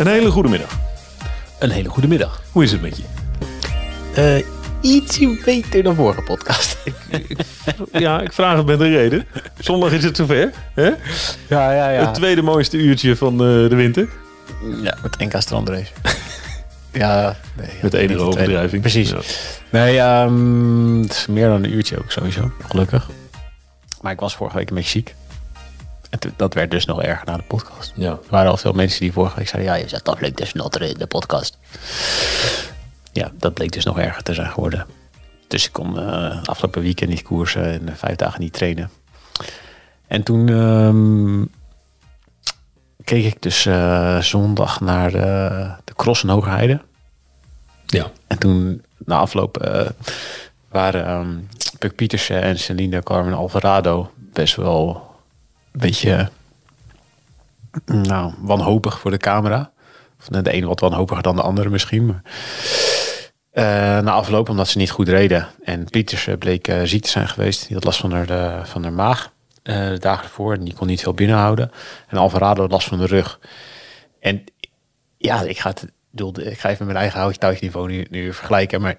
Een hele goede middag. Een hele goede middag. Hoe is het met je? Uh, ietsje beter dan vorige podcast. ja, ik vraag het met een reden. Zondag is het zover. Hè? Ja, ja, ja. Het tweede mooiste uurtje van uh, de winter. Ja, met NK strandrace. ja, nee, met enige overdrijving. Precies. Ja. Nee, um, het is meer dan een uurtje ook sowieso, gelukkig. Maar ik was vorige week een beetje ziek. En dat werd dus nog erger na de podcast. Ja. Er waren al veel mensen die vorige week zeiden... ja, je zegt toch leuk dus nog in de podcast. Ja, dat bleek dus nog erger te zijn geworden. Dus ik kon uh, afgelopen weekend niet koersen en vijf dagen niet trainen. En toen um, keek ik dus uh, zondag naar de, de cross in Hogerheide. Ja. En toen na afloop waren um, Puk Pietersen en Celine Carmen Alvarado best wel een beetje nou, wanhopig voor de camera. Of de ene wat wanhopiger dan de andere misschien. Uh, na afloop omdat ze niet goed reden. En Pieters bleek uh, ziek te zijn geweest. Die had last van haar, de, van haar maag uh, de dagen ervoor. En die kon niet veel binnenhouden. En Alvarado had last van de rug. En ja, ik ga, het, ik ga even mijn eigen houtje touwtje niveau nu, nu vergelijken. Maar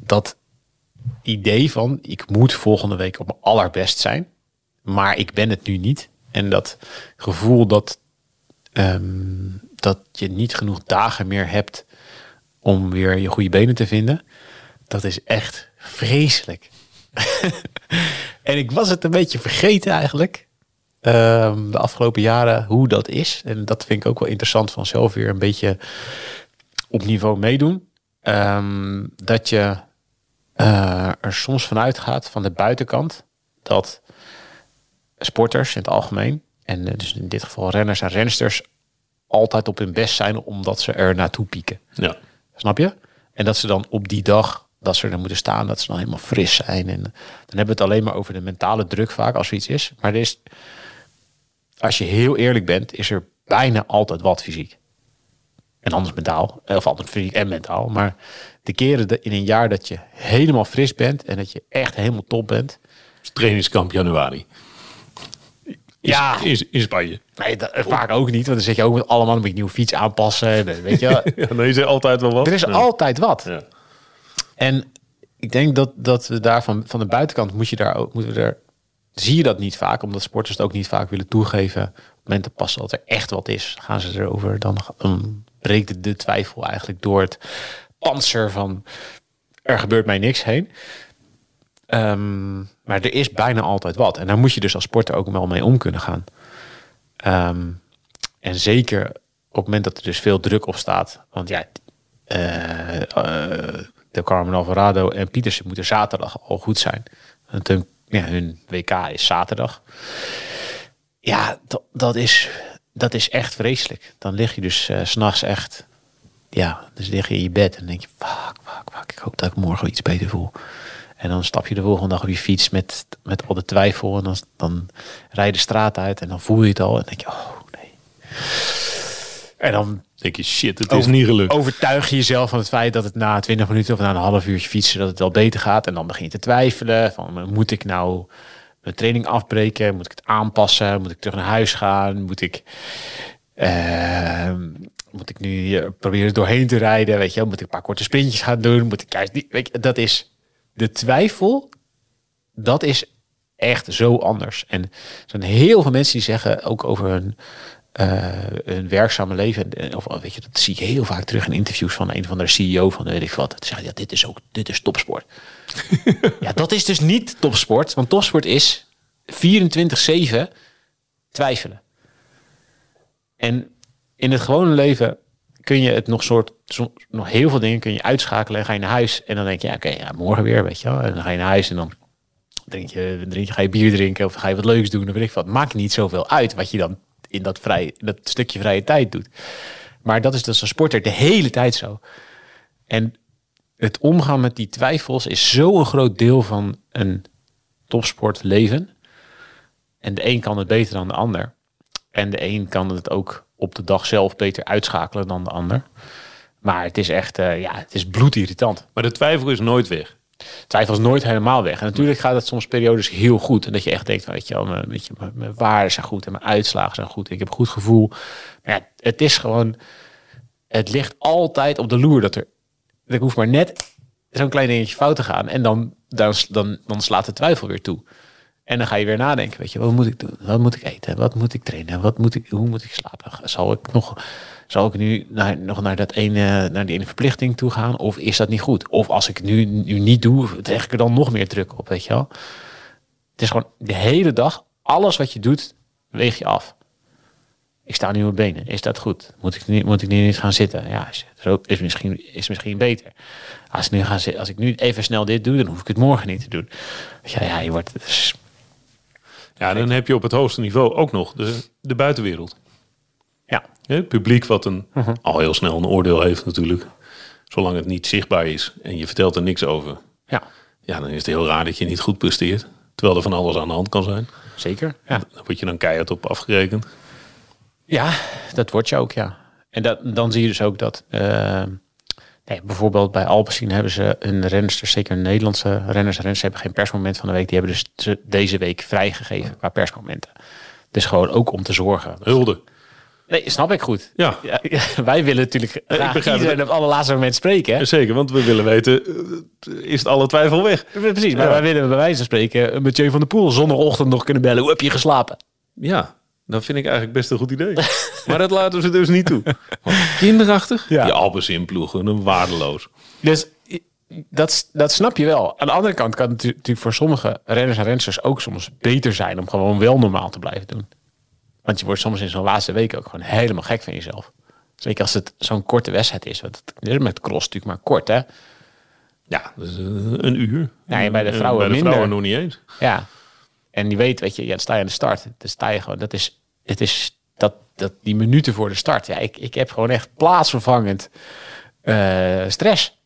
dat idee van ik moet volgende week op mijn allerbest zijn. Maar ik ben het nu niet. En dat gevoel dat, um, dat je niet genoeg dagen meer hebt om weer je goede benen te vinden. Dat is echt vreselijk. en ik was het een beetje vergeten eigenlijk. Um, de afgelopen jaren hoe dat is. En dat vind ik ook wel interessant van zelf weer een beetje op niveau meedoen. Um, dat je uh, er soms vanuit gaat van de buitenkant dat sporters in het algemeen, en dus in dit geval renners en rensters, altijd op hun best zijn omdat ze er naartoe pieken. Ja. Snap je? En dat ze dan op die dag dat ze er moeten staan, dat ze dan helemaal fris zijn. En dan hebben we het alleen maar over de mentale druk vaak als er iets is. Maar er is, als je heel eerlijk bent, is er bijna altijd wat fysiek. En anders mentaal, of altijd fysiek en mentaal. Maar de keren in een jaar dat je helemaal fris bent en dat je echt helemaal top bent. Trainingskamp januari. Is, ja. in, in Spanje. Nee, dat, vaak ook niet. Want dan zit je ook met allemaal een nieuwe fiets aanpassen. Weet je. ja, nee, is er altijd wel wat. Er is ja. altijd wat. Ja. En ik denk dat, dat we daar van, van de buitenkant moet je daar ook, moeten we er, zie je dat niet vaak, omdat sporters het ook niet vaak willen toegeven. Op momenten passen dat er echt wat is, gaan ze erover, dan, breekt de, de twijfel eigenlijk door het panzer van er gebeurt mij niks heen. Um, maar er is bijna altijd wat. En daar moet je dus als sporter ook wel mee om kunnen gaan. Um, en zeker op het moment dat er dus veel druk op staat. Want ja, uh, uh, de Carmen Alvarado en Pietersen moeten zaterdag al goed zijn. Want hun, ja, hun WK is zaterdag. Ja, dat, is, dat is echt vreselijk. Dan lig je dus uh, s'nachts echt... Ja, dus lig je in je bed en denk je... Fuck, fuck, fuck. Ik hoop dat ik morgen iets beter voel. En dan stap je de volgende dag op je fiets met, met al de twijfel. En dan, dan rij je de straat uit en dan voel je het al. En denk je, oh nee. En dan denk je, shit, het is niet gelukt. Overtuig je jezelf van het feit dat het na 20 minuten of na een half uurtje fietsen, dat het wel beter gaat. En dan begin je te twijfelen. Van, moet ik nou mijn training afbreken? Moet ik het aanpassen? Moet ik terug naar huis gaan? Moet ik... Uh, moet ik nu proberen doorheen te rijden? Weet je, moet ik een paar korte sprintjes gaan doen? Moet ik juist niet? Weet je, dat is de twijfel, dat is echt zo anders. En er zijn heel veel mensen die zeggen ook over hun, uh, hun werkzame leven. Of weet je, dat zie je heel vaak terug in interviews van een of andere CEO van weet ik wat. Dat zeggen, ja, dit is ook, dit is topsport. ja, dat is dus niet topsport. Want topsport is 24-7 twijfelen. En in het gewone leven kun je het nog soort, nog heel veel dingen kun je uitschakelen en ga je naar huis en dan denk je, ja, oké, ja, morgen weer, weet je wel. En dan ga je naar huis en dan drink je, drink ga je bier drinken of ga je wat leuks doen of weet ik wat. Maakt niet zoveel uit wat je dan in dat, vrij, dat stukje vrije tijd doet. Maar dat is dus een sporter de hele tijd zo. En het omgaan met die twijfels is zo'n groot deel van een topsportleven. En de een kan het beter dan de ander. En de een kan het ook op de dag zelf beter uitschakelen dan de ander. Maar het is echt, eh, ja, het is bloedirritant. Maar de twijfel is nooit weg. Twijfel is nooit helemaal weg. En natuurlijk gaat het soms periodes heel goed. En dat je echt denkt, van, weet je wel, mijn, weet je, mijn, mijn waarden zijn goed en mijn uitslagen zijn goed. Ik heb een goed gevoel. Maar ja, het is gewoon, het ligt altijd op de loer dat er, er hoeft maar net zo'n klein dingetje fout te gaan. En dan, dan, dan, dan slaat de twijfel weer toe. En dan ga je weer nadenken, weet je, wat moet ik doen? Wat moet ik eten? Wat moet ik trainen? Wat moet ik, hoe moet ik slapen? Zal ik nog, zal ik nu nog naar, dat ene, naar die ene verplichting toe gaan? Of is dat niet goed? Of als ik nu, nu niet doe, leg ik er dan nog meer druk op, weet je wel? Het is gewoon de hele dag, alles wat je doet, weeg je af. Ik sta nu op benen. Is dat goed? Moet ik, niet, moet ik nu niet gaan zitten? Ja, is, is, misschien, is misschien beter. Als, ik nu ga, als ik nu even snel dit doe, dan hoef ik het morgen niet te doen. Ja, ja je wordt... Ja, dan heb je op het hoogste niveau ook nog de, de buitenwereld. ja, Het publiek wat een, al heel snel een oordeel heeft natuurlijk. Zolang het niet zichtbaar is en je vertelt er niks over. ja, Ja, dan is het heel raar dat je niet goed presteert. Terwijl er van alles aan de hand kan zijn. zeker. Ja. Daar word je dan keihard op afgerekend. Ja, dat wordt je ook, ja. En dat, dan zie je dus ook dat... eh, nee, bijvoorbeeld bij Alpecin hebben ze een renster, zeker Nederlandse renners en renners, hebben geen persmoment van de week. Die hebben dus ze deze week vrijgegeven qua persmomenten. Dus gewoon ook om te zorgen. Hulde. Nee, snap ik goed. Ja. Wij willen natuurlijk graag begrijp iedereen het. op het allerlaatste moment spreken. Hè? Zeker, want we willen weten, eh, is het alle twijfel weg? Precies, maar Ja. wij willen bij wijze van spreken Mathieu van der Poel zondagochtend nog kunnen bellen. Hoe heb je geslapen? Ja, dat vind ik eigenlijk best een goed idee. maar dat laten ze dus niet toe. Kinderachtig? Ja. Die Alpecin ploegen, een waardeloos. Dus dat, dat snap je wel. Aan de andere kant kan het natu- natuurlijk voor sommige renners en rensters ook soms beter zijn om gewoon wel normaal te blijven doen. Want je wordt soms in zo'n laatste week ook gewoon helemaal gek van jezelf. Zeker als het zo'n korte wedstrijd is. Want het is met cross natuurlijk maar kort, hè? Ja, dus eh, een uur. Ja, en bij de En vrouwen bij de minder. vrouwen nog niet eens. Ja. En die weet, weet je, ja, dan sta je aan de start. Dan sta je gewoon, dat is, het is dat, dat die minuten voor de start. Ja, ik, ik heb gewoon echt plaatsvervangend eh, stress.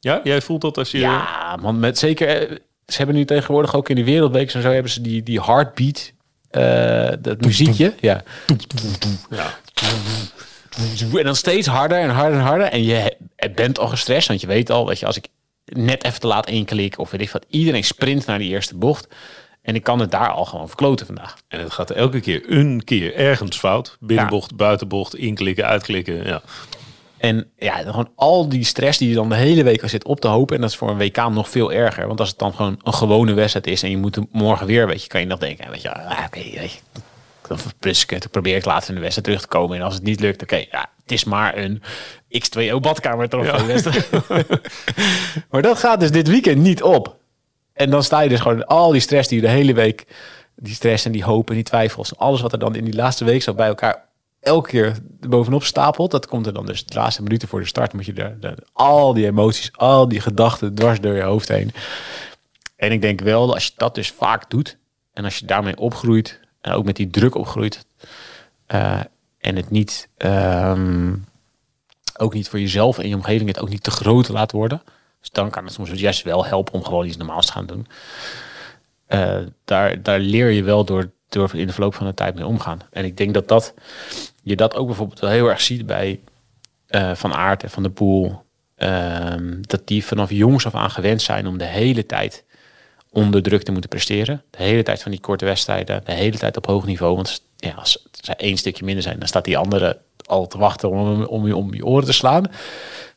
Ja, jij voelt dat als je... Ja, man, met zeker. eh, Ze hebben nu tegenwoordig ook in die wereldweek en zo hebben ze die, die heartbeat, eh, dat muziekje. Ja. Ja. En dan steeds harder en harder en harder. En je bent al gestrest, want je weet al, weet je, als ik net even te laat één klik of weet ik wat, iedereen sprint naar die eerste bocht. En ik kan het daar al gewoon verkloten vandaag. En het gaat elke keer een keer ergens fout. Binnenbocht, buitenbocht, inklikken, uitklikken. Ja. En ja, gewoon al die stress die je dan de hele week al zit op te hopen. En dat is voor een WK nog veel erger. Want als het dan gewoon een gewone wedstrijd is en je moet hem morgen weer, weet je, kan je nog denken, weet je, ah, oké, dan ik het, dan probeer ik later in de wedstrijd terug te komen. En als het niet lukt, oké, ja, het is maar een X2O badkamer trofee wedstrijd. maar dat gaat dus dit weekend niet op. En dan sta je dus gewoon al die stress die je de hele week, die stress en die hoop en die twijfels, alles wat er dan in die laatste week zo bij elkaar elke keer bovenop stapelt, dat komt er dan dus de laatste minuten voor de start, moet je daar- al die emoties, al die gedachten dwars door je hoofd heen. En ik denk wel, dat als je dat dus vaak doet en als je daarmee opgroeit en ook met die druk opgroeit eh, en het niet, ehm, ook niet voor jezelf en je omgeving het ook niet te groot laat worden, dus dan kan het soms juist wel helpen om gewoon iets normaals te gaan doen. Eh, daar, daar leer je wel door, door in de verloop van de tijd mee omgaan. En ik denk dat, dat je dat ook bijvoorbeeld wel heel erg ziet bij eh, Van Aert en Van de Poel. Ehm, dat die vanaf jongs af aan gewend zijn om de hele tijd onder druk te moeten presteren. De hele tijd van die korte wedstrijden, de hele tijd op hoog niveau. Want ja, als zij één stukje minder zijn, dan staat die andere al te wachten om, om, om je oren te slaan.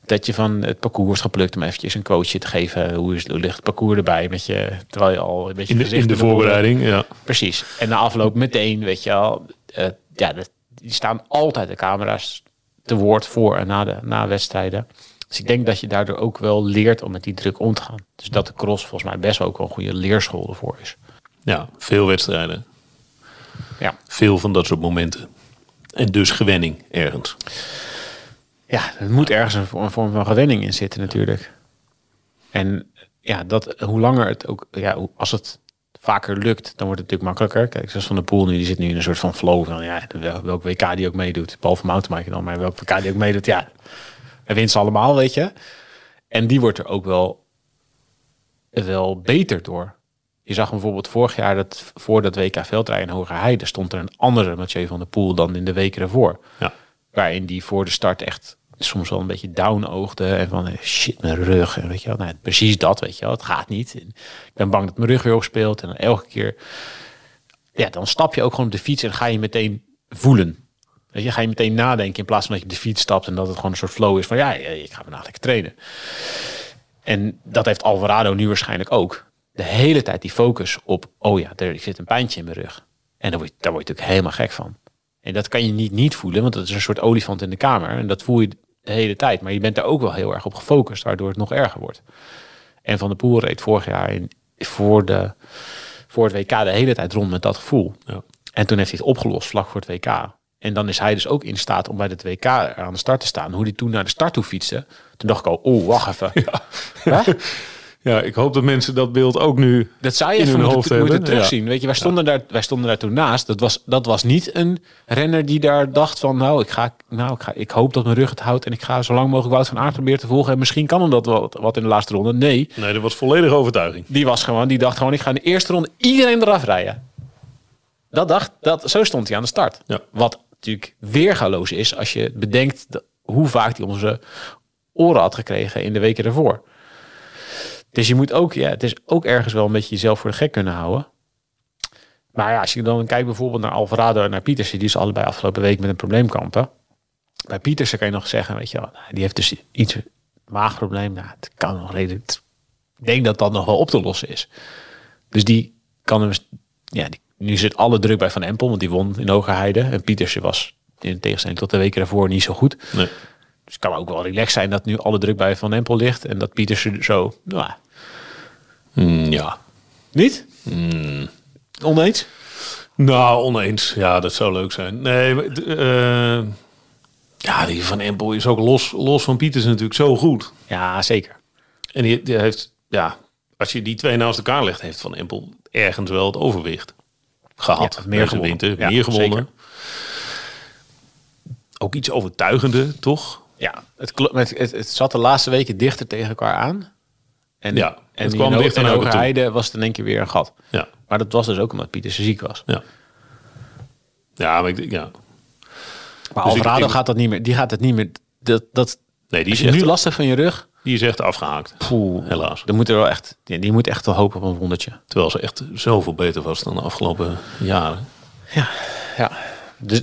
Dat je van het parcours geplukt om eventjes een coachje te geven. Hoe, is, hoe ligt het parcours erbij? Met je, terwijl je al een beetje In de, in de voorbereiding, ja. Precies. En na afloop meteen, weet je wel, eh, ja, dat- die staan altijd de camera's te woord voor en na, de, na wedstrijden. Dus ik denk dat je daardoor ook wel leert om met die druk om te gaan. Dus dat de cross volgens mij best wel ook wel een goede leerschool ervoor is. Ja, veel wedstrijden. Ja. Veel van dat soort momenten. En dus gewenning ergens. Ja, er moet ergens een, vo- een vorm van gewenning in zitten natuurlijk. En ja, dat, hoe langer het ook, ja, als het vaker lukt, dan wordt het natuurlijk makkelijker. Kijk, zoals Van de Poel nu, die zit nu in een soort van flow van, ja, wel- welk WK die ook meedoet. Behalve mountainbiken dan, maar welk WK die ook meedoet, ja. Hij wint ze allemaal, weet je. En die wordt er ook wel, wel beter door. Je zag bijvoorbeeld vorig jaar, dat voor dat WK veldrijden in Hogerheide, stond er een andere Mathieu van der Poel dan in de weken ervoor. Ja. Waarin die voor de start echt soms wel een beetje down oogde. En van eh, shit, mijn rug. En weet je wel, nou, precies dat, weet je wel. Het gaat niet. Ik ben bang dat mijn rug weer opspeelt. En dan elke keer, ja, dan stap je ook gewoon op de fiets en ga je meteen voelen. Je, ga je meteen nadenken in plaats van dat je op de fiets stapt en dat het gewoon een soort flow is van ja, ik ga vandaag lekker trainen. En dat heeft Alvarado nu waarschijnlijk ook. De hele tijd die focus op, oh ja, er zit een pijntje in mijn rug. En daar word, je, daar word je natuurlijk helemaal gek van. En dat kan je niet niet voelen, want dat is een soort olifant in de kamer. En dat voel je de hele tijd. Maar je bent er ook wel heel erg op gefocust, waardoor het nog erger wordt. En Van de Poel reed vorig jaar in, voor, de, voor het WK de hele tijd rond met dat gevoel. Ja. En toen heeft hij het opgelost vlak voor het WK. En dan is hij dus ook in staat om bij het WK aan de start te staan. Hoe hij toen naar de start toe fietste. Toen dacht ik al, oeh, wacht even. Hè? Ja, ik hoop dat mensen dat beeld ook nu... Dat zou je in even hun moeten, hoofd moeten hebben. terugzien. Weet je, wij stonden, daar, wij stonden daar toen naast. Dat was, dat was niet een renner die daar dacht van... nou, ik, ga, nou ik, ga, ik hoop dat mijn rug het houdt... en ik ga zo lang mogelijk Wout van Aert proberen te volgen... en misschien kan hem dat wat, wat in de laatste ronde. Nee, Nee, dat was volledige overtuiging. die was gewoon, die dacht gewoon... ik ga in de eerste ronde iedereen eraf rijden. Dat dacht, dat, zo stond hij aan de start. Ja. Wat natuurlijk weergaloos is als je bedenkt... hoe vaak hij onze oren had gekregen in de weken ervoor. Dus je moet ook, ja, het is ook ergens wel een beetje jezelf voor de gek kunnen houden. Maar ja, als je dan kijkt bijvoorbeeld naar Alvarado en naar Pietersen, die is allebei afgelopen week met een probleem kampen. Bij Pietersen kan je nog zeggen, weet je wel, nou, die heeft dus iets maagprobleem. Nou, het kan nog redelijk. Ik denk dat dat nog wel op te lossen is. Dus die kan hem, ja, die, nu zit alle druk bij Van Empel, want die won in Hogerheide. En Pietersen was in tegenstelling tot de weken daarvoor niet zo goed. Nee. Dus het kan ook wel relaxed zijn dat nu alle druk bij Van Empel ligt. En dat Pietersen zo, nou, Mm, ja. niet? Oneens? Nou, oneens. Ja, dat zou leuk zijn. Nee, eh, ja, die van Empel is ook los, los van Pieters natuurlijk zo goed. Ja, zeker. En die, die heeft, ja, als je die twee naast elkaar legt, heeft Van Empel ergens wel het overwicht gehad. Ja, meer gewonnen. winter, Ja, meer gewonnen. zeker. Ook iets overtuigender, toch? Ja, het, het, het, het zat de laatste weken dichter tegen elkaar aan. En, Ja, en het kwam dichter naar was het in één keer weer een gat. Ja, Maar dat was dus ook omdat Pietersen ziek was. ja. Ja, maar ik, ja. Maar Dus Alvarado ik- gaat dat niet meer. Die gaat het niet meer. Dat, dat, Nee, die is, je nu echt, last hebt van je rug, die is echt afgehaakt. poeh, Helaas. dan moet er wel echt. Die, die moet echt wel hopen op een wondertje. Terwijl ze echt zoveel beter was dan de afgelopen jaren. Ja, dus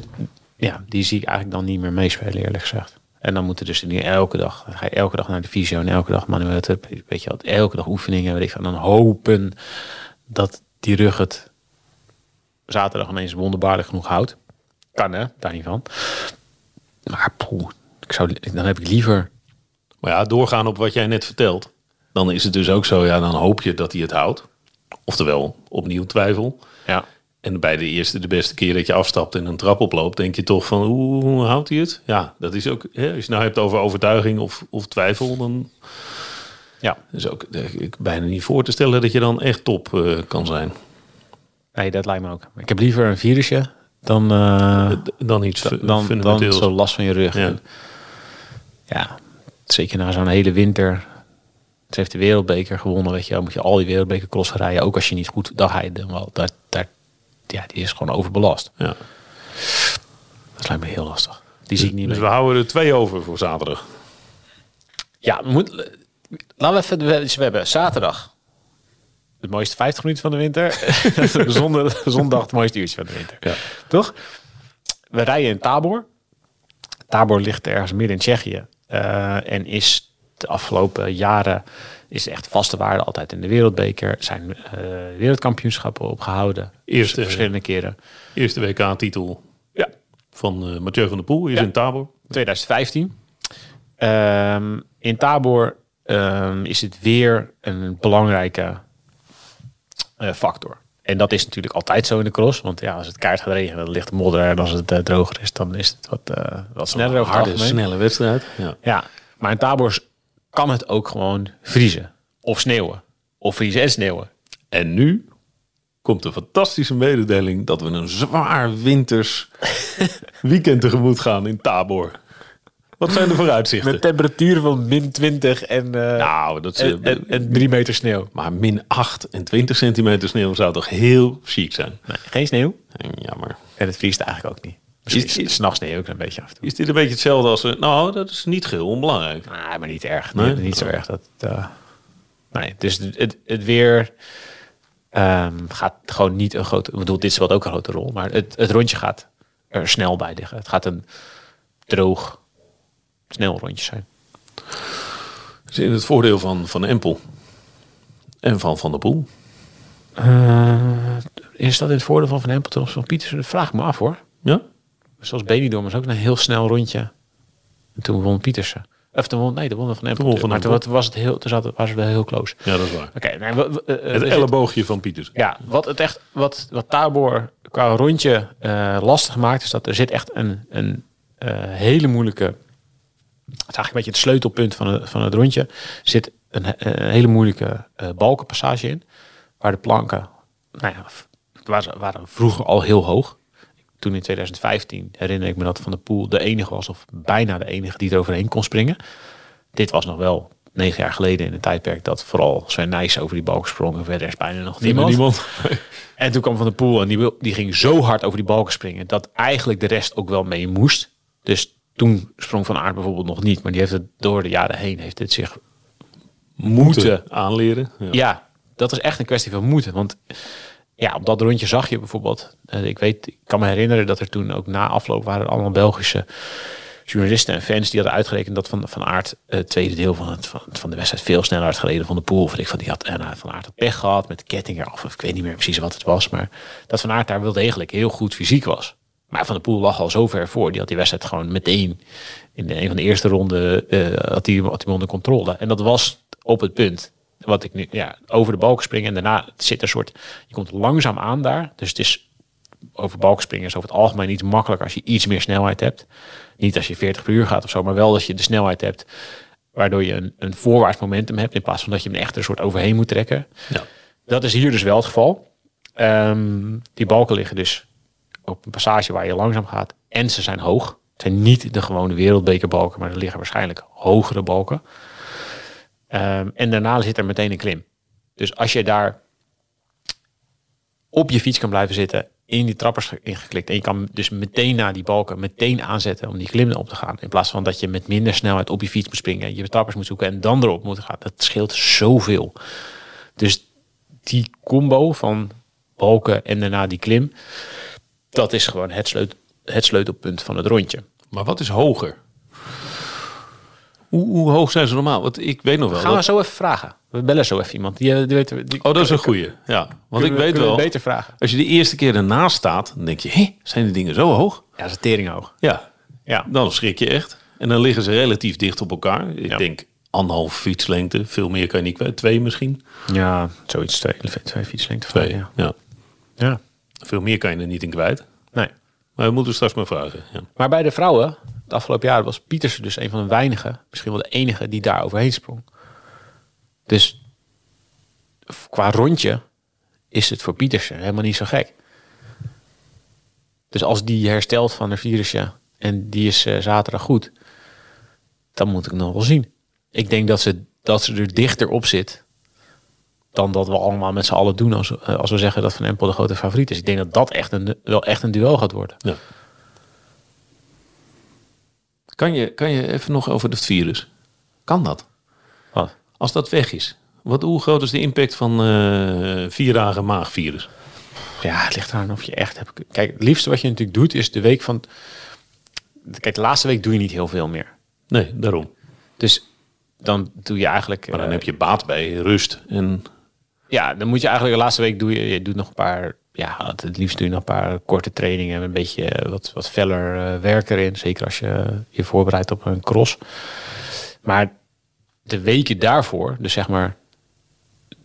ja, die zie ik eigenlijk dan niet meer meespelen, eerlijk gezegd. En dan moeten dus niet elke dag, dan ga je elke dag naar de fysio en elke dag manueel weet je wat, elke dag oefeningen, weet ik van, dan hopen dat die rug het zaterdag ineens wonderbaarlijk genoeg houdt. Kan hè, daar niet van. Maar poeh, ik zou, dan heb ik liever, Maar ja, doorgaan op wat jij net vertelt. Dan is het dus ook zo, ja, dan hoop je dat hij het houdt. Oftewel, opnieuw twijfel. ja, En bij de eerste, de beste keer dat je afstapt en een trap oploopt, denk je toch van, hoe houdt hij het? Ja, dat is ook, hè, als je het nou hebt over overtuiging of, of twijfel, dan ja, is ook eh, ik bijna niet voor te stellen dat je dan echt top eh, kan zijn. nee, dat lijkt me ook. Ik heb liever een virusje dan, eh, dan iets dan, dan zo last van je rug. Ja. Ja, zeker na zo'n hele winter. Ze heeft de wereldbeker gewonnen, weet je wel. Moet je al die wereldbeker cross rijden. Ook als je niet goed dag rijdt, dan wel. Daar, ja, die is gewoon overbelast. Ja. Dat lijkt me heel lastig. Die zie ik niet Dus we houden er twee over voor zaterdag. Ja, moet, laten we even... we- Dus we hebben zaterdag het mooiste 50 minuten van de winter. Zondag, zondag het mooiste uurtje van de winter. Ja. Toch? We rijden in Tabor. Tabor ligt ergens midden in Tsjechië. eh, en is de afgelopen jaren is echt vaste waarde altijd in de wereldbeker. Zijn eh, wereldkampioenschappen opgehouden. Eerste, Verschillende keren. eerste WK-titel Ja. van eh Mathieu van der Poel is Ja. in Tabor. 2015. Ehm, in Tabor ehm, is het weer een belangrijke eh, factor. En dat is natuurlijk altijd zo in de cross. Want ja, als het kaart gaat regenen, dan ligt de modder. En als het droger is, dan is het wat, wat sneller Harde, snelle wedstrijd. Ja. Ja, maar in Tabor kan het ook gewoon vriezen. Of sneeuwen. Of vriezen en sneeuwen. En nu komt de fantastische mededeling dat we een zwaar winters weekend tegemoet gaan in Tabor. Wat zijn de vooruitzichten? Met temperaturen van min 20 en, eh nou, dat is, en, en, en 3 meter sneeuw. maar min 8 en 20 centimeter sneeuw zou toch heel chic zijn? Nee, geen sneeuw. En Jammer. En het vriest eigenlijk ook niet. S'nachts sneeuw ook een beetje af. Is dit een beetje hetzelfde als... Nou, dat is niet geheel onbelangrijk. Nee, maar niet erg. Nee? Nee, niet zo erg. Dat, eh, nee, dus het, het, het weer ehm, gaat gewoon niet een grote... Ik bedoel, dit speelt ook een grote rol. Maar het, het rondje gaat er snel bij liggen. Het gaat een droog, snel rondje zijn. Is in het voordeel van Van Empel. En van Van der Poel. Eh, is dat in het voordeel van Van Empel ten opzichte van Pietersen? Dat vraag ik me af hoor. Ja? Zoals Benidorm was ook een heel snel rondje. En toen won Pietersen. Of toen won, nee, toen won Van Empel. Van maar toen was het heel, toen zaten, ze wel heel close. Ja, dat is waar. Oké, nee, we- we- eh, Het elleboogje van Pieters. Ja, wat het echt, wat, wat Tabor qua rondje eh, lastig maakt, is dat er zit echt een, een eh, hele moeilijke. Het is eigenlijk een beetje het sleutelpunt van het, van het rondje. Zit een, he- een hele moeilijke eh, balkenpassage in. Waar de planken, nou ja, waren, waren vroeger al heel hoog. Toen in 2015 herinner ik me dat Van der Poel de enige was, of bijna de enige die er overheen kon springen. Dit was nog wel negen jaar geleden in een tijdperk dat vooral Sven Nijs over die balken sprong. En verder is bijna nog niemand. Niemand. En toen kwam Van der Poel en die, wil- die ging zo hard over die balken springen... dat eigenlijk de rest ook wel mee moest. Dus toen sprong Van Aert bijvoorbeeld nog niet. Maar die heeft het door de jaren heen heeft het zich moeten... aanleren. Ja. Ja, dat is echt een kwestie van moeten. Want ja, op dat rondje zag je bijvoorbeeld... eh, ik weet, ik kan me herinneren dat er toen ook na afloop... waren allemaal Belgische journalisten en fans... die hadden uitgerekend dat Van, van Aert... eh, het tweede deel van, het, van, van de wedstrijd veel sneller had gereden van de Poel. Of ik van die had en hij Van Aert had pech gehad met de ketting eraf. Of ik weet niet meer precies wat het was. Maar dat Van Aert daar wel degelijk heel goed fysiek was. Maar Van de Poel lag al zo ver voor. Die had die wedstrijd gewoon meteen in de, een van de eerste ronden eh had hij had hij onder controle. En dat was op het punt. Wat ik nu, ja, over de balken springen en daarna zit een soort, je komt langzaam aan daar. Dus het is over balken springen is over het algemeen iets makkelijker als je iets meer snelheid hebt. Niet als je 40 per uur gaat of zo, maar wel dat je de snelheid hebt. Waardoor je een, een voorwaarts momentum hebt in plaats van dat je hem echt een soort overheen moet trekken. Ja. Dat is hier dus wel het geval. Ehm, die balken liggen dus op een passage waar je langzaam gaat. En ze zijn hoog. Het zijn niet de gewone wereldbekerbalken, maar er liggen waarschijnlijk hogere balken. Ehm, en daarna zit er meteen een klim. Dus als je daar op je fiets kan blijven zitten, in die trappers ingeklikt. En je kan dus meteen naar die balken meteen aanzetten om die klim op te gaan. In plaats van dat je met minder snelheid op je fiets moet springen. Je trappers moet zoeken en dan erop moet gaan. Dat scheelt zoveel. Dus die combo van balken en daarna die klim. Dat is gewoon het, sleut, het sleutelpunt van het rondje. Maar wat is hoger? Hoe, hoe hoog zijn ze normaal? Want ik weet nog wel. Gaan we zo even vragen. We bellen zo even iemand. Die, eh, die weet, die, Oh, dat is een goeie. Ja, want ik weet we wel. beter vragen. Als je de eerste keer ernaast staat, dan denk je, hé, zijn die dingen zo hoog? Ja, is tering hoog. Ja, Ja. dan schrik je echt. En dan liggen ze relatief dicht op elkaar. Ik Ja. denk anderhalf fietslengte. Veel meer kan je niet kwijt. Twee misschien. Ja, zoiets. Twee, twee fietslengte. Twee. Ja. Ja. ja. Veel meer kan je er niet in kwijt. Maar we moeten straks maar vragen. Maar bij de vrouwen, de afgelopen jaren, was Pietersen dus een van de weinigen, misschien wel de enige, die daar overheen sprong. Dus qua rondje is het voor Pietersen helemaal niet zo gek. Dus als die herstelt van de virusje en die is eh, zaterdag goed, dan moet ik nog wel zien. Ik denk dat ze, dat ze er dichter op zit dan dat we allemaal met z'n allen doen als, eh, als we zeggen dat Van Empel de grote favoriet is. Ik denk dat dat echt een, wel echt een duel gaat worden. Ja. Kan, je, kan je even nog over het virus? Kan dat? Wat? Als dat weg is. Wat, hoe groot is de impact van eh vier dagen maagvirus? Ja, het ligt eraan of je echt hebt. Kijk, het liefste wat je natuurlijk doet is de week van. Kijk, de laatste week doe je niet heel veel meer. Nee, daarom. Dus dan doe je eigenlijk. Maar dan eh, heb je baat bij rust. En Ja, dan moet je eigenlijk de laatste week doe je, je doet nog een paar. Ja, het liefst doe je nog een paar korte trainingen. Een beetje eh, wat, wat feller eh, werk erin. Zeker als je je voorbereidt op een cross. Maar de weken daarvoor, dus zeg maar.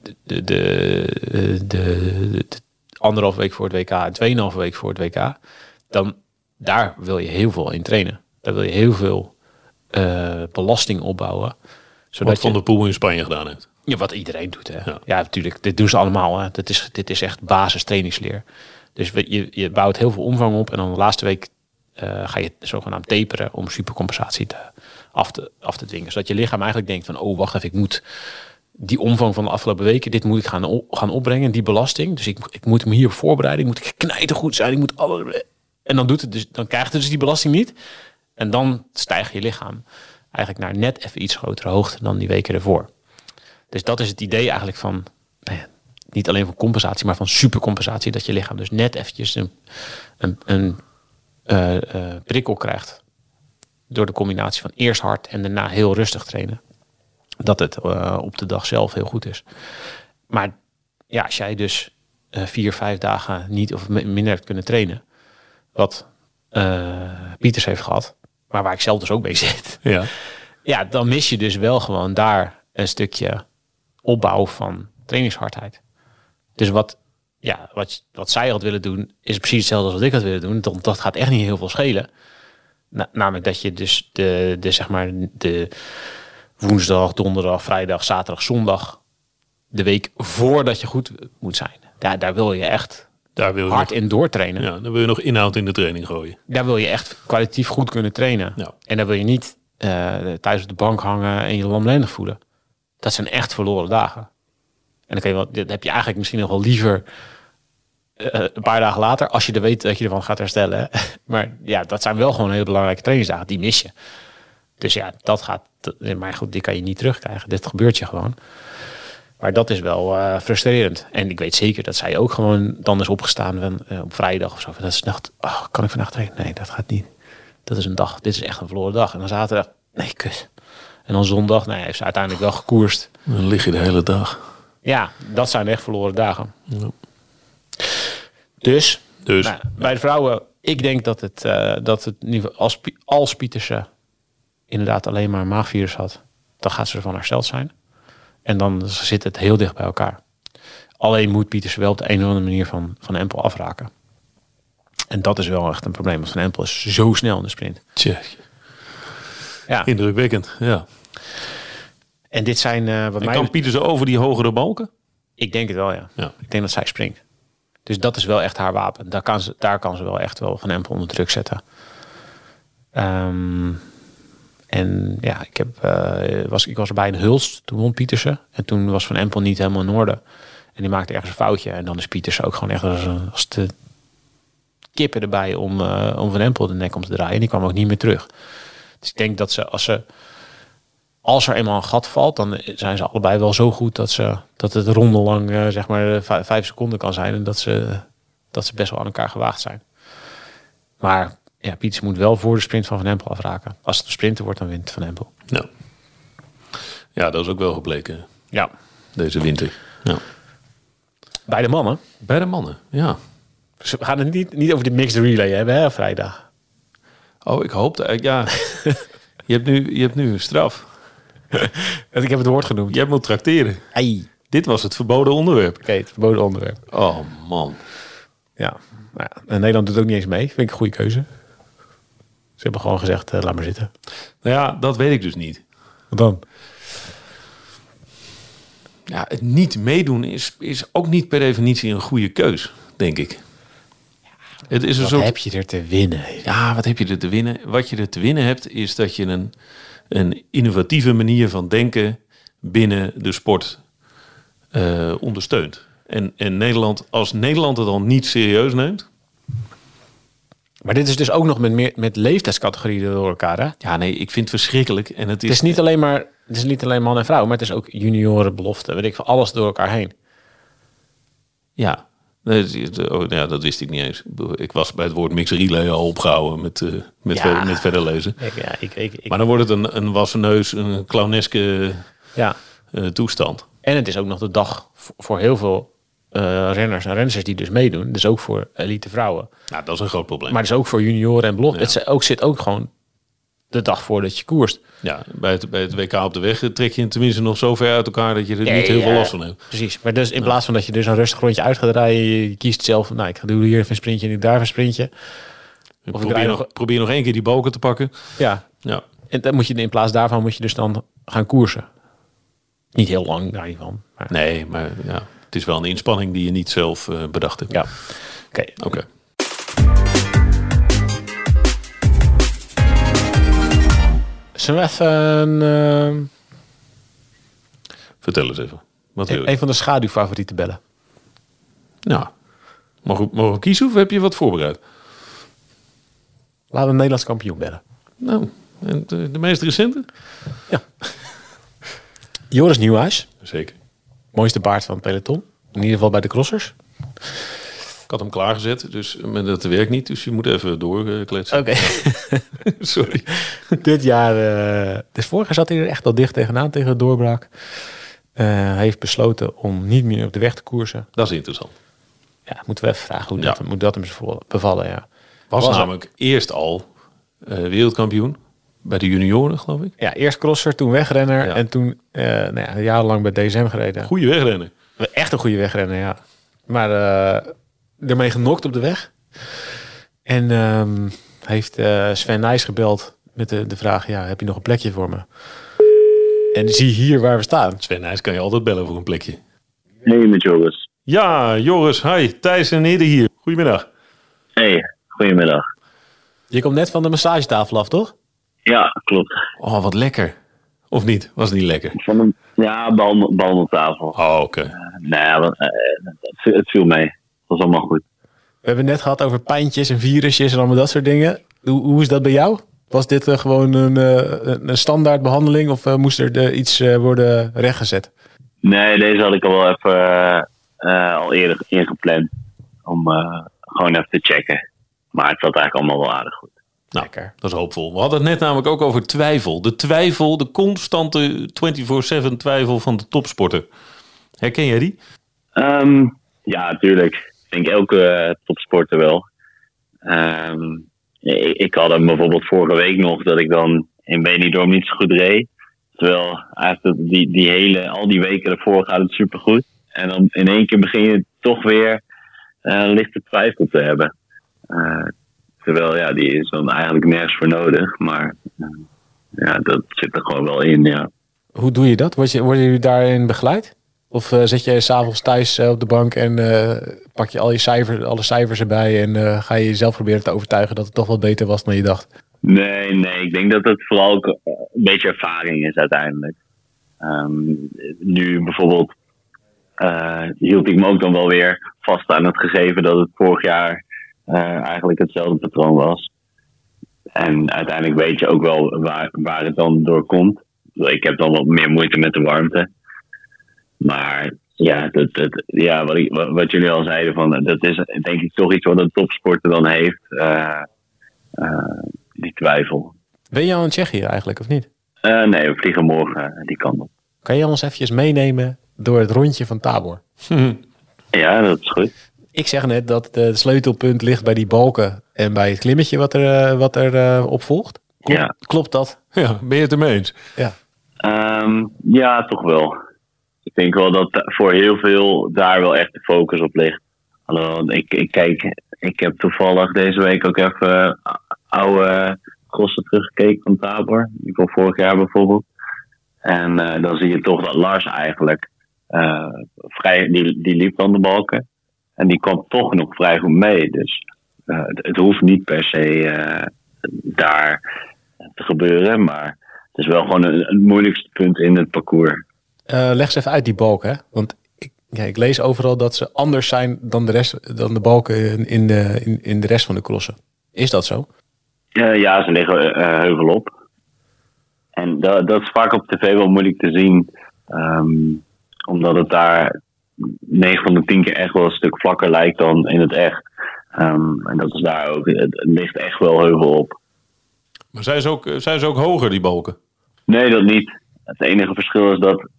De, de, de, de, de anderhalf week voor het WK en tweeënhalve week voor het WK. Dan daar wil je heel veel in trainen. Daar wil je heel veel eh, belasting opbouwen. Zodat wat Van je, der Poel in Spanje gedaan heeft. Ja, wat iedereen doet. Hè? Ja. Ja. natuurlijk. Dit doen ze allemaal. Hè? Dit, is, dit is echt basis trainingsleer. Dus je, je bouwt heel veel omvang op. En dan de laatste week eh, ga je zogenaamd taperen om supercompensatie te, af, te, af te dwingen. Zodat je lichaam eigenlijk denkt van, oh wacht even, ik moet die omvang van de afgelopen weken, dit moet ik gaan, gaan opbrengen, die belasting. Dus ik, ik moet me hier voorbereiden, ik moet knijtergoed zijn, ik moet alle... En dan, doet het dus, dan krijgt het dus die belasting niet. En dan stijgt je lichaam eigenlijk naar net even iets grotere hoogte dan die weken ervoor. Dus dat is het idee eigenlijk van, nou ja, niet alleen van compensatie, maar van supercompensatie. Dat je lichaam dus net eventjes een, een, een eh, eh, prikkel krijgt. Door de combinatie van eerst hard en daarna heel rustig trainen. Dat het eh, op de dag zelf heel goed is. Maar ja, als jij dus vier, vijf dagen niet of mi- minder hebt kunnen trainen. Wat Pieters heeft gehad. Maar waar ik zelf dus ook mee zit. Ja. Ja, dan mis je dus wel gewoon daar een stukje opbouw van trainingshardheid. Dus wat, ja, wat, wat zij had willen doen, is precies hetzelfde als wat ik had willen doen. Dat, dat gaat echt niet heel veel schelen. Na- namelijk dat je dus de, de, zeg maar, de woensdag, donderdag, vrijdag, zaterdag, zondag, de week voordat je goed moet zijn. Daar, daar wil je echt Daar wil je hard nog, in doortrainen. ja, dan wil je nog inhoud in de training gooien. Daar wil je echt kwalitatief goed kunnen trainen. Ja. En daar wil je niet eh, thuis op de bank hangen en je lamlendig voelen. Dat zijn echt verloren dagen. En dan, kan je wel, dat heb je eigenlijk misschien nog wel liever eh, een paar dagen later, als je er weet dat je ervan gaat herstellen. Maar ja, dat zijn wel gewoon hele belangrijke trainingsdagen. Die mis je. Dus ja, dat gaat. Maar goed, die kan je niet terugkrijgen. Dit gebeurt je gewoon. Maar dat is wel eh, frustrerend. En ik weet zeker dat zij ook gewoon dan is opgestaan eh, op vrijdag of zo. Dat is nacht, oh, kan ik vandaag trainen? Nee, dat gaat niet. Dat is een dag. Dit is echt een verloren dag. En dan zaterdag, nee, kut. En dan zondag, nee, heeft ze uiteindelijk wel gekoerst. Dan lig je de hele dag. Ja, dat zijn echt verloren dagen. Ja. Dus, Dus nou, bij de vrouwen, ik denk dat het, eh, dat het als, als Pietersen inderdaad alleen maar een maagvirus had, dan gaat ze ervan hersteld zijn. En dan zit het heel dicht bij elkaar. Alleen moet Pietersen wel op de een of andere manier van, van Empel afraken. En dat is wel echt een probleem. Want Van Empel is zo snel in de sprint. Ja. indrukwekkend. Ja. En dit zijn eh wat En mij... kan Pieter over die hogere balken? Ik denk het wel, ja. Ja. Ik denk dat zij springt. Dus dat is wel echt haar wapen. Daar kan ze, daar kan ze wel echt wel Van Empel onder druk zetten. Ehm, en ja, ik, heb, eh, was, ik was erbij in Hulst. Toen won Pietersen. En toen was Van Empel niet helemaal in orde. En die maakte ergens een foutje. En dan is Pietersen ook gewoon echt als, een- als de kippen erbij om, eh, om Van Empel de nek om te draaien. En die kwam ook niet meer terug. Dus ik denk dat ze als ze als er eenmaal een gat valt, dan zijn ze allebei wel zo goed dat, ze, dat het rondelang eh, zeg maar eh, vij- vijf seconden kan zijn. En dat ze, dat ze best wel aan elkaar gewaagd zijn. Maar ja, Pieters moet wel voor de sprint van Van Empel afraken. Als het een sprinter wordt, dan wint Van Empel. Ja. ja, dat is ook wel gebleken Ja. deze winter. Ja. Bij de mannen. Bij de mannen, ja. Dus We gaan het niet, niet over de mixed relay hebben, hè, vrijdag. Oh, ik hoop dat. Ja. je, hebt nu, je hebt nu een straf. Ik heb het woord genoemd. Jij moet tracteren. Ai. Dit was het verboden onderwerp. Oké, het verboden onderwerp. Oh man. Ja. Nou ja. En Nederland doet ook niet eens mee. Vind ik een goede keuze. Ze hebben gewoon gezegd, eh, laat maar zitten. Nou ja, dat weet ik dus niet. Wat dan? Ja, het niet meedoen is, is ook niet per definitie een goede keus, denk ik. Het is een Wat soort. heb je er te winnen? Ja, wat heb je er te winnen? Wat je er te winnen hebt, is dat je een, een innovatieve manier van denken binnen de sport eh, ondersteunt. En, en Nederland, als Nederland het dan niet serieus neemt. Maar dit is dus ook nog met, meer, met leeftijdscategorieën door elkaar, hè? Ja, nee, ik vind het verschrikkelijk. En het is, Het is niet alleen maar, het is niet alleen man en vrouw, maar het is ook junioren, belofte, weet ik veel, alles door elkaar heen. Ja. Nee, oh, ja, dat wist ik niet eens. Ik was bij het woord mix relay al opgehouden met, eh, met, Ja. verder, met verder lezen. Ja, ik, ik, ik- Maar dan wordt het een, een wassen neus, een clowneske ja. eh, toestand. En het is ook nog de dag voor, heel veel eh, renners en renners die dus meedoen. Dus ook voor elite vrouwen. Nou, dat is een groot probleem. Maar dus ook voor junioren en. Ja. Het ook, zit ook gewoon de dag voordat je koerst. Ja, bij het, bij het WK op de weg trek je tenminste nog zo ver uit elkaar dat je er niet heel ja. veel last van hebt. Precies. Maar dus in plaats van dat je dus een rustig rondje uit gaat rijden, je, kiest zelf, nou ik ga doen hier even een sprintje en ik daar een sprintje. Of ik probeer, nog, nog- probeer nog één keer die balken te pakken. Ja. Ja, En dan moet je in plaats daarvan moet je dus dan gaan koersen. Niet heel lang daar niet van. Maar... Nee, maar ja, het is wel een inspanning die je niet zelf eh, bedacht hebt. Ja. Oké. Oké. We even een, Vertel eens even. Wat wil je? een van de schaduwfavorieten bellen? Nou, mogen we, mogen we kiezen of heb je wat voorbereid? Laten we een Nederlands kampioen bellen. Nou, en de, de meest recente? Joris Nieuwhuis. Zeker. Mooiste baard van het peloton. In ieder geval bij de crossers. Ik had hem klaargezet, dus maar dat werkt niet. Dus je moet even doorkletsen. Oké. Sorry. Dit jaar, eh dus vorig jaar zat hij er echt al dicht tegenaan tegen de doorbraak. Eh, hij heeft besloten om niet meer op de weg te koersen. Dat is interessant. Ja, moeten we even vragen hoe Ja. dat, moet dat hem bevallen- bevallen. Ja. Was, Was er- namelijk eerst al eh, wereldkampioen bij de junioren, geloof ik. ja, eerst crosser, toen wegrenner Ja. en toen eh, nou ja, jarenlang bij DSM gereden. Goeie wegrennen. Echt een goede wegrenner, ja. Maar eh ermee genokt op de weg. En ehm, heeft eh, Sven Nijs gebeld met de, de vraag, ja, heb je nog een plekje voor me? En zie hier waar we staan. Sven Nijs kan je altijd bellen voor een plekje. Hey, met Joris. Ja, Joris, hi. Thijs en Hidde hier. Goedemiddag. Hey, goedemiddag. Je komt net van de massagetafel af, toch? Ja, klopt. Oh, wat lekker. Of niet? Was het niet lekker? Van een, ja, bal, bal op tafel. Oh, oké. Nee, viel- het viel mee. Het was allemaal goed. We hebben het net gehad over pijntjes en virusjes en allemaal dat soort dingen. Hoe, hoe is dat bij jou? Was dit eh, gewoon een, eh, een- een standaard behandeling of eh, moest er iets eh, worden rechtgezet? Nee, deze had ik al wel even al eerder ingepland. Om eh, gewoon even te checken. Maar het zat eigenlijk allemaal wel aardig goed. Nou, Lekker. dat is hoopvol. We hadden het net namelijk ook over twijfel. De twijfel, de constante 24-7 twijfel van de topsporter. Herken jij die? Ehm, ja, natuurlijk. Denk elke eh, topsporter wel. Ehm, ik, had hem bijvoorbeeld vorige week nog dat ik dan in Benidorm niet zo goed reed. Terwijl eigenlijk die, die hele, al die weken ervoor gaat het supergoed. En dan in één keer begin je toch weer eh, lichte twijfel te hebben. Eh, terwijl ja, die is dan eigenlijk nergens voor nodig. Maar ja, dat zit er gewoon wel in, ja. Hoe doe je dat? Word je, worden jullie daarin begeleid? Of eh, zit je s'avonds thuis eh, op de bank en eh, pak je al je cijfers, alle cijfers erbij en ga je jezelf proberen te overtuigen dat het toch wat beter was dan je dacht? Nee, nee. Ik denk dat het vooral ook een beetje ervaring is uiteindelijk. Ehm, nu bijvoorbeeld hield ik me ook dan wel weer vast aan het gegeven dat het vorig jaar eigenlijk hetzelfde patroon was. En uiteindelijk weet je ook wel waar, waar het dan door komt. Ik heb dan wat meer moeite met de warmte. Maar ja, dat, dat, ja wat, ik, wat, wat jullie al zeiden, van, dat is denk ik toch iets wat een topsporter dan heeft. eh, eh, die twijfel. Ben je al in Tsjechië eigenlijk of niet? Eh, nee, we vliegen morgen die kant op. Kan je ons eventjes meenemen door het rondje van Tabor? Ja, dat is goed. Ik zeg net dat het sleutelpunt ligt bij die balken en bij het klimmetje wat er, wat er eh, op volgt. Klopt, Ja. klopt dat? Ja, ben je het ermee eens? Ehm, ja, toch wel. Ik denk wel dat voor heel veel daar wel echt de focus op ligt. Hallo, ik, ik kijk, ik heb toevallig deze week ook even eh, oude crossen teruggekeken van Tabor. Die van vorig jaar bijvoorbeeld. En eh, dan zie je toch dat Lars eigenlijk eh, vrij, die, die liep van de balken. En die kwam toch nog vrij goed mee. Dus het, hoeft niet per se daar te gebeuren. Maar het is wel gewoon een- het moeilijkste punt in het parcours. Eh, leg eens even uit die balken. Hè? Want ik, ja, ik lees overal dat ze anders zijn dan de, rest, dan de balken in, de, in, in de rest van de crossen. Is dat zo? Eh, ja, ze liggen eh, heuvel op. En dat, dat is vaak op tv wel moeilijk te zien. ehm, omdat het daar 9 van de 10 keer echt wel een stuk vlakker lijkt dan in het echt. Ehm, en dat is daar ook. Het, het ligt echt wel heuvel op. Maar zijn ze, ook, zijn ze ook hoger, die balken? Nee, dat niet. Het enige verschil is dat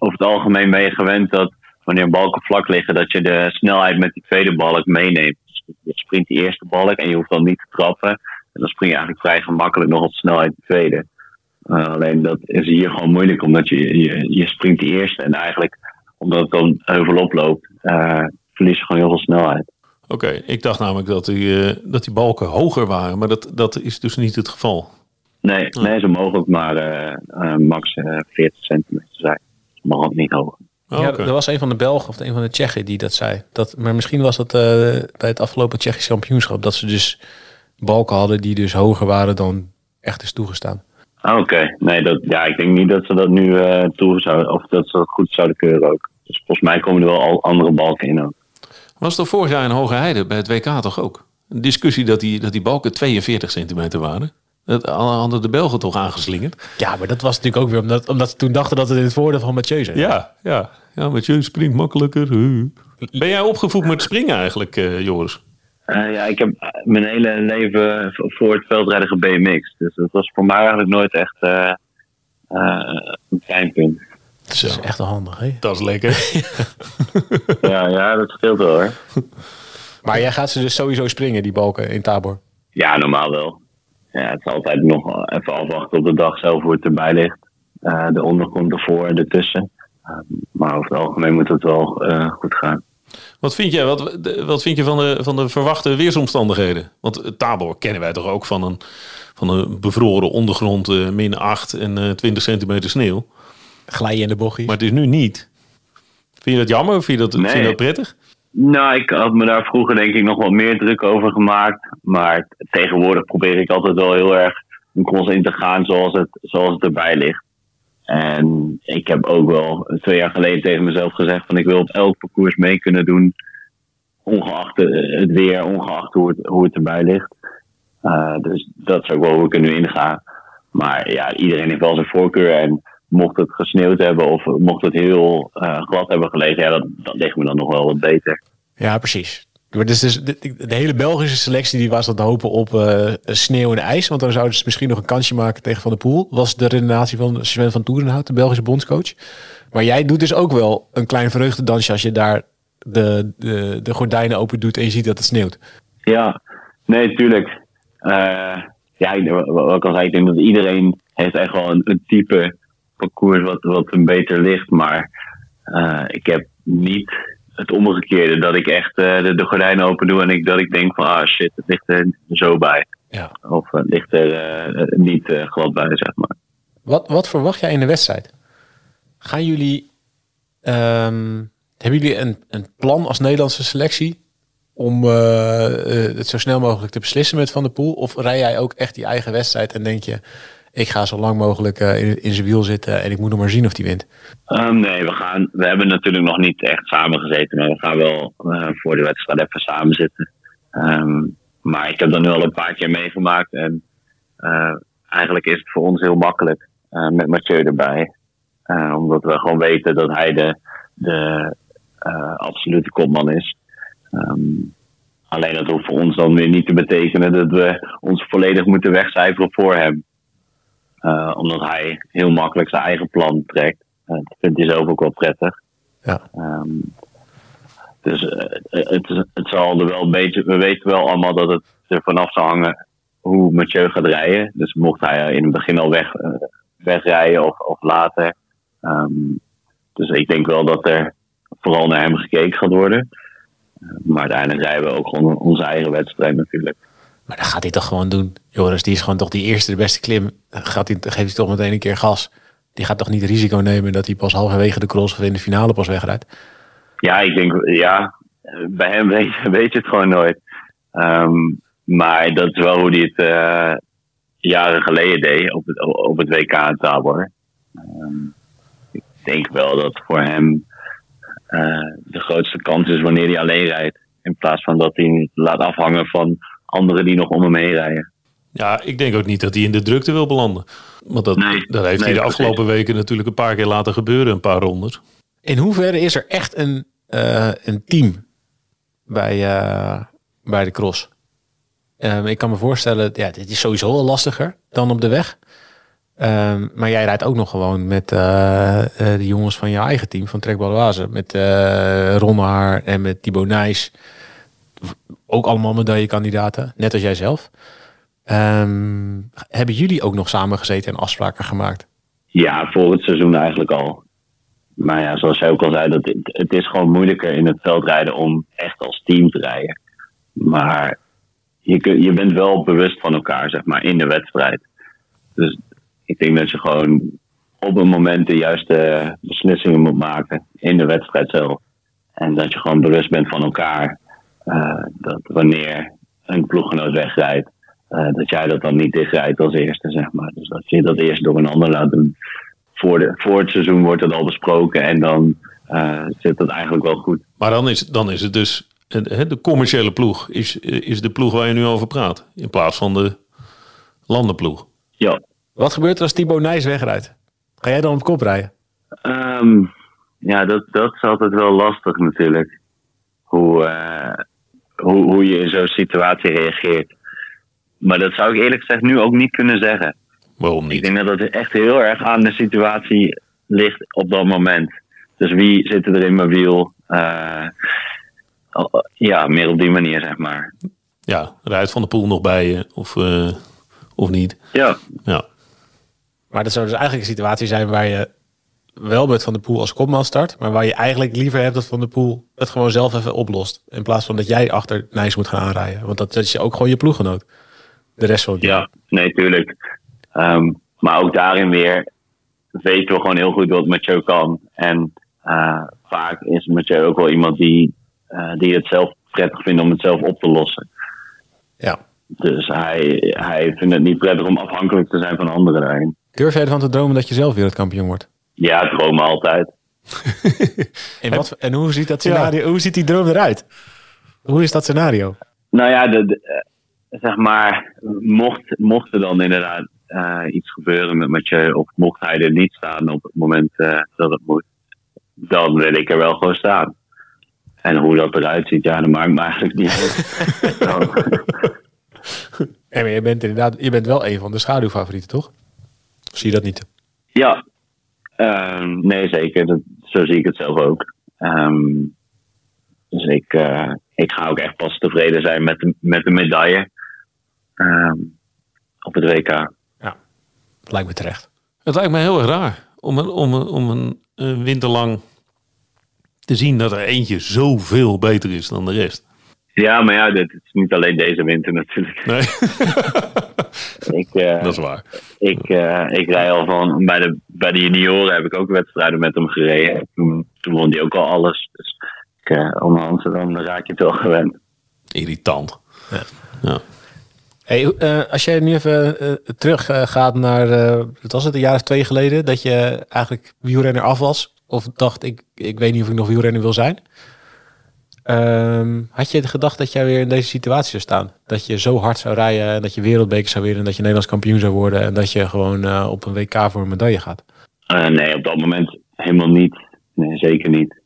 over het algemeen ben je gewend dat wanneer balken vlak liggen, dat je de snelheid met die tweede balk meeneemt. Dus je sprint die eerste balk en je hoeft dan niet te trappen. En dan spring je eigenlijk vrij gemakkelijk nog op snelheid de tweede. Eh, alleen dat is hier gewoon moeilijk, omdat je, je, je springt die eerste en eigenlijk, omdat het dan heuvel oploopt, eh verlies je gewoon heel veel snelheid. Oké, ik dacht namelijk dat die, eh, dat die balken hoger waren. Maar dat, dat is dus niet het geval. Nee, nee ze mogen ook maar max eh, 40 centimeter zijn. Mag ook niet hoger. Oh, ja, er was een van de Belgen of een van de Tsjechen die dat zei. Dat, maar misschien was dat eh, bij het afgelopen Tsjechisch kampioenschap. Dat ze dus balken hadden die dus hoger waren dan echt is toegestaan. Ah, Oké, nee, dat, ja, ik denk niet dat ze dat nu eh toe zouden, of dat ze dat goed zouden keuren ook. Dus volgens mij komen er wel al andere balken in ook. Was toch vorig jaar in Hoge Heide bij het WK toch ook? Een discussie dat die, dat die balken 42 centimeter waren. Dat hadden de Belgen toch aangeslingerd? Ja, maar dat was natuurlijk ook weer omdat, omdat ze toen dachten dat het in het voordeel van Mathieu zijn. Ja, ja. Ja, Mathieu springt makkelijker. Ben jij opgevoed met springen eigenlijk, eh, Joris? Eh, ja, ik heb mijn hele leven voor het veldrijden gebmx. Dus dat was voor mij eigenlijk nooit echt eh, eh, een pijnpunt. Dat is echt handig, hè? Dat is lekker. Ja, ja, dat scheelt wel hoor. Maar jij gaat ze dus sowieso springen, die balken in Tabor. Ja, normaal wel. Ja, het is altijd nog even afwachten op de dag zelf hoe het erbij ligt. Eh, de ondergrond ervoor en ertussen. Eh, maar over het algemeen moet het wel eh, goed gaan. Wat vind jij, wat, wat vind je van de, van de verwachte weersomstandigheden? Want Tabor kennen wij toch ook van een, van een bevroren ondergrond, eh, min 8 en eh 20 centimeter sneeuw. Glij je in de bochtjes. Maar het is nu niet. Vind je dat jammer of vind je dat, Nee. vind je dat prettig? Nou, ik had me daar vroeger denk ik nog wat meer druk over gemaakt. Maar tegenwoordig probeer ik altijd wel heel erg een cross in te gaan zoals het, zoals het erbij ligt. En ik heb ook wel twee jaar geleden tegen mezelf gezegd van ik wil op elk parcours mee kunnen doen. Ongeacht eh, het weer, ongeacht hoe het, hoe het erbij ligt. Eh, dus dat is ook wel hoe ik nu in ga. Maar ja, iedereen heeft wel zijn voorkeur. En mocht het gesneeuwd hebben of mocht het heel eh, glad hebben gelegen, ja, dat, dat ligt me dan nog wel wat beter. Ja, precies. Dus, dus de, de hele Belgische selectie die was aan het hopen op eh, sneeuw en ijs. Want dan zouden ze misschien nog een kansje maken tegen Van der Poel. Was de redenatie van Sven van Toerenhout, de Belgische bondscoach. Maar jij doet dus ook wel een klein vreugdedansje als je daar de, de, de gordijnen open doet en je ziet dat het sneeuwt. Ja, nee, tuurlijk. Eh, ja, wat wat ik al zei, ik denk dat iedereen heeft echt wel een, een type parcours wat, wat hem beter ligt. Maar eh, ik heb niet het omgekeerde, dat ik echt eh, de, de gordijnen open doe en ik, dat ik denk van, ah shit, het ligt er zo bij. Ja. Of het ligt er eh, niet eh, glad bij, zeg maar. Wat, wat verwacht jij in de wedstrijd? Gaan jullie, ehm, hebben jullie een, een plan als Nederlandse selectie om eh, eh, het zo snel mogelijk te beslissen met Van der Poel? Of rij jij ook echt die eigen wedstrijd en denk je, ik ga zo lang mogelijk eh, in, in zijn wiel zitten en ik moet nog maar zien of die wint? Ehm, nee, we, gaan, we hebben natuurlijk nog niet echt samengezeten, maar we gaan wel eh, voor de wedstrijd even samen zitten. Ehm, maar ik heb dat nu al een paar keer meegemaakt en eh, eigenlijk is het voor ons heel makkelijk met Mathieu erbij. Omdat we gewoon weten dat hij de, de absolute kopman is. Ehm, alleen dat hoeft voor ons dan weer niet te betekenen dat we ons volledig moeten wegcijferen voor hem. Eh, omdat hij heel makkelijk zijn eigen plan trekt. Eh, dat vindt hij zelf ook wel prettig. Ja. Ehm, dus eh, het, het zal er wel een beetje. We weten wel allemaal dat het er vanaf zal hangen hoe Mathieu gaat rijden. Dus mocht hij in het begin al weg, wegrijden of, of later. Ehm, dus ik denk wel dat er vooral naar hem gekeken gaat worden. Maar uiteindelijk rijden we ook gewoon onze eigen wedstrijd natuurlijk. Maar dat gaat hij toch gewoon doen. Joris, die is gewoon toch die eerste, de beste klim. Gaat hij, geeft hij toch meteen een keer gas. Die gaat toch niet risico nemen dat hij pas halverwege de cross in de finale pas wegrijdt? Ja, ik denk, ja, bij hem weet, je het gewoon nooit. Ehm, maar dat is wel hoe hij het eh, jaren geleden deed op het, op het WK in Tabor. Ehm, ik denk wel dat voor hem eh, de grootste kans is wanneer hij alleen rijdt. In plaats van dat hij laat afhangen van anderen die nog om hem heen rijden. Ja, ik denk ook niet dat hij in de drukte wil belanden. Want dat, Nee, dat heeft nee, hij de precies. afgelopen weken natuurlijk een paar keer laten gebeuren, een paar rondes. In hoeverre is er echt een, eh, een team bij, eh, bij de cross? Ehm, ik kan me voorstellen, ja, dit is sowieso al lastiger dan op de weg. Ehm, maar jij rijdt ook nog gewoon met eh, eh, de jongens van je eigen team, van Trek Baloise. Met eh Ron Haar en met Thibaut Nijs. Ook allemaal medaillekandidaten, net als jij zelf. Ehm, hebben jullie ook nog samen gezeten en afspraken gemaakt? Ja, voor het seizoen eigenlijk al. Maar ja, zoals jij ook al zei, dat het, is gewoon moeilijker in het veldrijden om echt als team te rijden. Maar je, je bent wel bewust van elkaar, zeg maar, in de wedstrijd. Dus ik denk dat je gewoon op een moment de juiste beslissingen moet maken in de wedstrijd zelf. En dat je gewoon bewust bent van elkaar. Eh, dat wanneer een ploeggenoot wegrijdt, eh, dat jij dat dan niet dichtrijdt als eerste, zeg maar. Dus dat je dat eerst door een ander laat doen. Voor, de, voor het seizoen wordt het al besproken en dan eh, zit dat eigenlijk wel goed. Maar dan is, dan is het dus hè, de commerciële ploeg is, is de ploeg waar je nu over praat. In plaats van de landenploeg. Ja, Wat gebeurt er als Thibaut Nijs wegrijdt? Ga jij dan op kop rijden? Ehm, ja, dat, dat is altijd wel lastig natuurlijk. Hoe, eh, hoe, hoe je in zo'n situatie reageert. Maar dat zou ik eerlijk gezegd nu ook niet kunnen zeggen. Waarom Ik niet? denk dat het echt heel erg aan de situatie ligt op dat moment. Dus wie zit er in mijn wiel? Eh, ja, meer op die manier, zeg maar. Ja, rijdt Van de Poel nog bij je of, eh, of niet? Ja, Ja. Maar dat zou dus eigenlijk een situatie zijn waar je wel met Van der Poel als kopman start, maar waar je eigenlijk liever hebt dat Van der Poel het gewoon zelf even oplost. In plaats van dat jij achter Nijs moet gaan aanrijden. Want dat is ook gewoon je ploeggenoot. De rest van het. Ja, nee, tuurlijk. Ehm, maar ook daarin weer weten we gewoon heel goed wat Mathieu kan. En eh, vaak is Mathieu ook wel iemand die, eh, die het zelf prettig vindt om het zelf op te lossen. Ja. Dus hij, hij vindt het niet prettig om afhankelijk te zijn van anderen daarin. Durf jij ervan te dromen dat je zelf wereldkampioen wordt? Ja, dromen altijd. En, wat, en hoe ziet dat scenario, hoe ziet die droom eruit? Hoe is dat scenario? Nou ja, de, de- eh, zeg maar, mocht, mocht er dan inderdaad eh, iets gebeuren met Mathieu, of mocht hij er niet staan op het moment eh, dat het moet, dan wil ik er wel gewoon staan. En hoe dat eruit ziet, ja, dat maakt me eigenlijk niet uit. En je bent inderdaad, je bent wel een van de schaduwfavorieten, toch? Of zie je dat niet? ja, Ehm, nee, zeker. Dat, zo zie ik het zelf ook. Ehm, dus ik, eh, ik ga ook echt pas tevreden zijn met de, met de medaille ehm, op het WK. Lijkt me terecht. Het lijkt me heel raar om een, om een, om een, een winter lang te zien dat er eentje zoveel beter is dan de rest. Ja, maar ja, dit is niet alleen deze winter natuurlijk. Nee, Ik, eh, dat is waar. ik, eh, ik rij al van, bij de, bij de junioren heb ik ook wedstrijden met hem gereden. Toen, toen won hij ook al alles. Dus ik, eh, onderhand dan raak je het wel gewend. Irritant. Ja. Hey, eh, als jij nu even terug gaat naar, eh, wat was het, een jaar of twee geleden, dat je eigenlijk wielrenner af was? Of dacht, ik, ik weet niet of ik nog wielrenner wil zijn. Ehm, had je gedacht dat jij weer in deze situatie zou staan? Dat je zo hard zou rijden en dat je wereldbeker zou winnen, en dat je Nederlands kampioen zou worden en dat je gewoon eh, op een WK voor een medaille gaat? Eh, nee, op dat moment helemaal niet. Nee, zeker niet.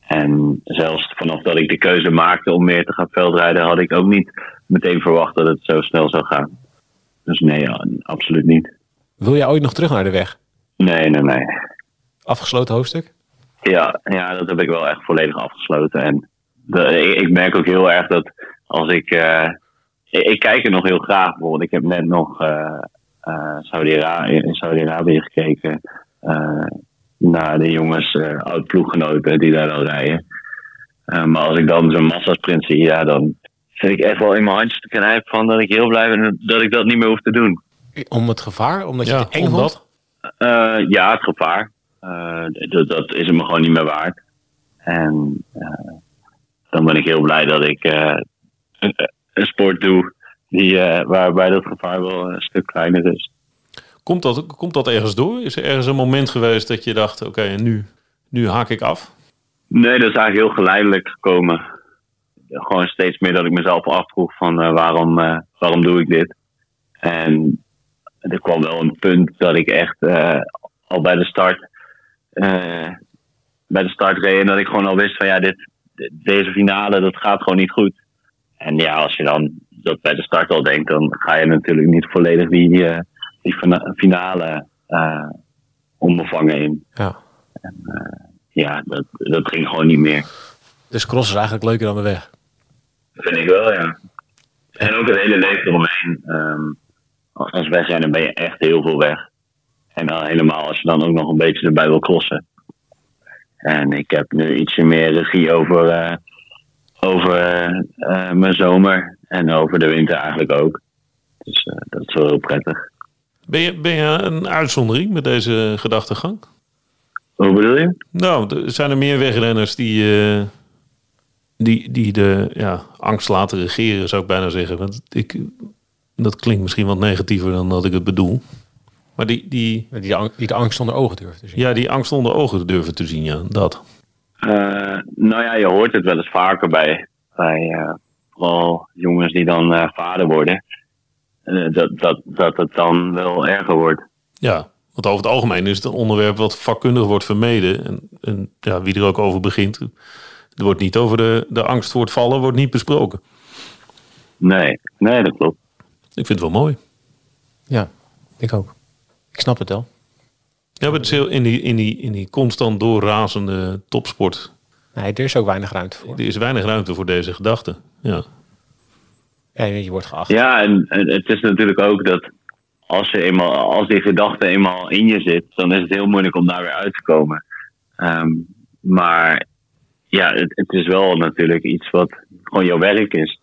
En zelfs vanaf dat ik de keuze maakte om meer te gaan veldrijden, had ik ook niet meteen verwacht dat het zo snel zou gaan. Dus nee, absoluut niet. Wil jij ooit nog terug naar de weg? Nee, nee, nee. Afgesloten hoofdstuk? Ja, ja, dat heb ik wel echt volledig afgesloten. En de, ik, ik merk ook heel erg dat als ik. eh, ik, ik kijk er nog heel graag bijvoorbeeld. Ik heb net nog eh eh, Saudi-Ara- in Saudi-Arabië gekeken. eh, naar de jongens, eh oud-ploeggenoten die daar dan rijden. Eh, maar als ik dan zo'n massasprint zie, ja, dan vind ik echt wel in mijn handjes te knijpen van dat ik heel blij ben dat ik dat niet meer hoef te doen. Om het gevaar? Omdat je Ja, het eng vond? Eh, ja, het gevaar. Eh, dat, dat is me gewoon niet meer waard. En eh, dan ben ik heel blij dat ik eh, een, een sport doe die, waarbij dat gevaar wel een stuk kleiner is. Komt dat, komt dat ergens door? Is er ergens een moment geweest dat je dacht, oké, en nu, nu haak ik af? Nee, dat is eigenlijk heel geleidelijk gekomen. Gewoon steeds meer dat ik mezelf afvroeg van waarom, waarom doe ik dit? En er kwam wel een punt dat ik echt al bij de start eh, bij de start reed en dat ik gewoon al wist van ja, dit, de- deze finale dat gaat gewoon niet goed. En ja, als je dan dat bij de start al denkt, dan ga je natuurlijk niet volledig die, eh, die fina- finale eh onbevangen in. Ja. Ja, dat, dat ging gewoon niet meer. Dus cross is eigenlijk leuker dan de weg. Vind ik wel, ja. En ook het hele leven eromheen. Ehm, als wegrenner ben je echt heel veel weg. En dan helemaal als je dan ook nog een beetje erbij wil crossen. En ik heb nu ietsje meer regie over, eh, over eh, mijn zomer. En over de winter eigenlijk ook. Dus eh, dat is wel heel prettig. Ben je, ben je een uitzondering met deze gedachtegang? Hoe bedoel je? Nou, er zijn er meer wegrenners die, die, die de ja, angst laten regeren, zou ik bijna zeggen. Want ik, dat klinkt misschien wat negatiever dan dat ik het bedoel. Maar die, die, Die de, ang- die de angst onder ogen durft te zien. ja, die angst onder ogen durven te zien, ja, dat. Eh, nou ja, je hoort het wel eens vaker bij, bij eh, vooral jongens die dan eh, vader worden. Eh, dat, dat, dat het dan wel erger wordt. Ja, want over het algemeen is het een onderwerp wat vakkundig wordt vermeden. En, en ja, wie er ook over begint, er wordt niet over de, de angst voor het vallen wordt niet besproken. Nee, nee, dat klopt. Ik vind het wel mooi. Ja, ik ook. Ik snap het wel. Ja, maar het is heel, in, die, in, die, in die constant doorrazende topsport, Nee, er is ook weinig ruimte voor. er is weinig ruimte voor deze gedachten. Ja. Ja, je, wordt geacht. Ja, en, en het is natuurlijk ook dat als, je eenmaal, als die gedachte eenmaal in je zit, dan is het heel moeilijk om daar weer uit te komen. Ehm, maar ja, het, het is wel natuurlijk iets wat gewoon jouw werk is.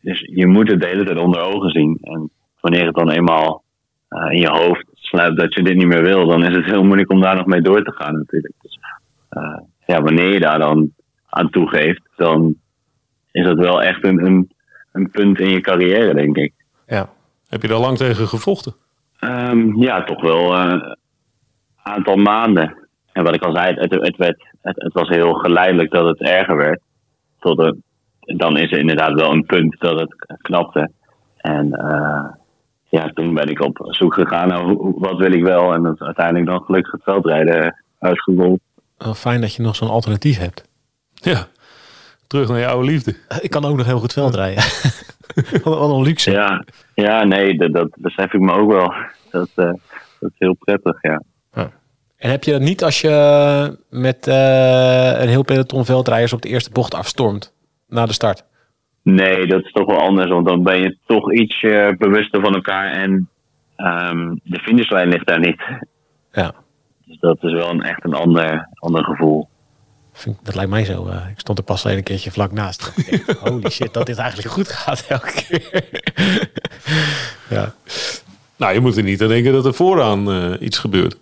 Dus je moet het de hele tijd onder ogen zien. En wanneer het dan eenmaal eh, in je hoofd sluipt dat je dit niet meer wil, dan is het heel moeilijk om daar nog mee door te gaan natuurlijk. Dus, eh, ja, wanneer je daar dan aan toegeeft, dan is dat wel echt een, een, een punt in je carrière, denk ik. Ja. Heb je daar lang tegen gevochten? Ehm, ja, toch wel een aantal maanden. En wat ik al zei, het, het, werd, het, het was heel geleidelijk dat het erger werd. Tot dan is er inderdaad wel een punt dat het knapte. En eh, ja, toen ben ik op zoek gegaan naar wat wil ik wel. En dat uiteindelijk dan gelukkig het veldrijden uitgerold. Wel fijn dat je nog zo'n alternatief hebt. Ja. Terug naar je oude liefde. Ik kan ook nog heel goed veld rijden. wat, wat een luxe. Ja, ja nee, dat, dat besef ik me ook wel. Dat, eh, dat is heel prettig, ja. En heb je dat niet als je met eh, een heel peloton veldrijders op de eerste bocht afstormt na de start? Nee, dat is toch wel anders, want dan ben je toch iets eh, bewuster van elkaar en ehm, de finishlijn ligt daar niet. Ja. Dus dat is wel een, echt een ander, ander gevoel. Dat lijkt mij zo. eh, ik stond er pas een keertje vlak naast. Holy shit, dat dit eigenlijk goed gaat elke keer. ja. Nou, je moet er niet aan denken dat er vooraan eh, iets gebeurt.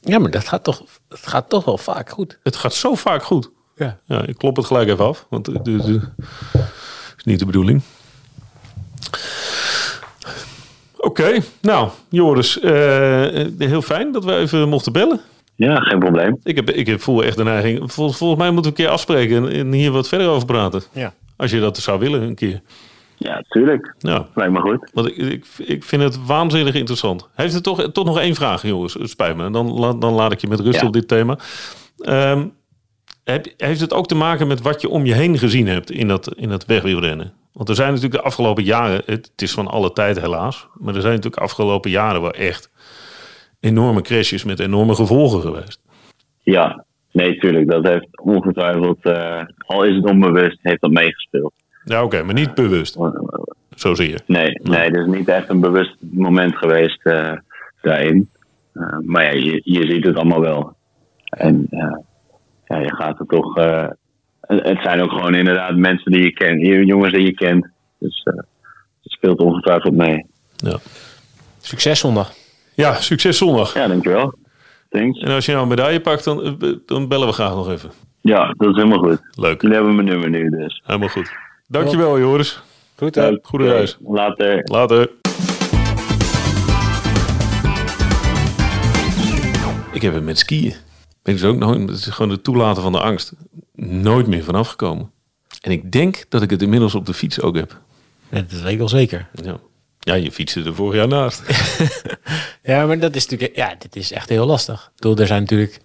ja, maar dat gaat, toch, dat gaat toch wel vaak goed. Het gaat zo vaak goed. Ja. Ja, ik klop het gelijk even af, want het is niet de bedoeling. Oké, nou Joris, eh, heel fijn dat we even mochten bellen. Ja, geen probleem. Ik, heb, ik heb, voel echt de neiging, vol- volgens mij moeten we een keer afspreken en, hier wat verder over praten. Ja. Als je dat zou willen een keer. Ja, tuurlijk. Ja, Lijkt me goed. want ik, ik, ik vind het waanzinnig interessant. Heeft het toch, toch nog één vraag, Joris? Het spijt me. Dan, dan laat ik je met rust Ja. op dit thema. Ehm, heb, heeft het ook te maken met wat je om je heen gezien hebt in dat, in dat wegwielrennen? Want er zijn natuurlijk de afgelopen jaren, het, het is van alle tijd helaas, maar er zijn natuurlijk de afgelopen jaren wel echt enorme crashes met enorme gevolgen geweest. Ja, nee, tuurlijk. Dat heeft ongetwijfeld, eh, al is het onbewust, heeft dat meegespeeld. Ja, oké, maar niet bewust, zozeer. Nee, nee, het is niet echt een bewust moment geweest eh, daarin. Eh, maar ja, je, je ziet het allemaal wel. En ja, je gaat er toch. eh, het zijn ook gewoon inderdaad mensen die je kent, jongens die je kent. Dus eh, het speelt ongetwijfeld mee. Ja. Succes zondag. ja, succes zondag. Ja, dankjewel. Thanks. En als je nou een medaille pakt, dan, eh, dan bellen we graag nog even. Ja, dat is helemaal goed. Leuk, Jullie hebben mijn nummer nu, dus. helemaal goed. Dankjewel Joris. Goed Ja, Goede reis. Later. Later. Ik heb het met skiën. Ben ik dus ook nooit, het is gewoon het toelaten van de angst. Nooit meer vanaf gekomen. En ik denk dat ik het inmiddels op de fiets ook heb. Ja, dat weet ik wel zeker. Ja, ja je fietste er vorig jaar naast. Ja, maar dat is natuurlijk, ja, dit is echt heel lastig. Ik bedoel, er zijn natuurlijk,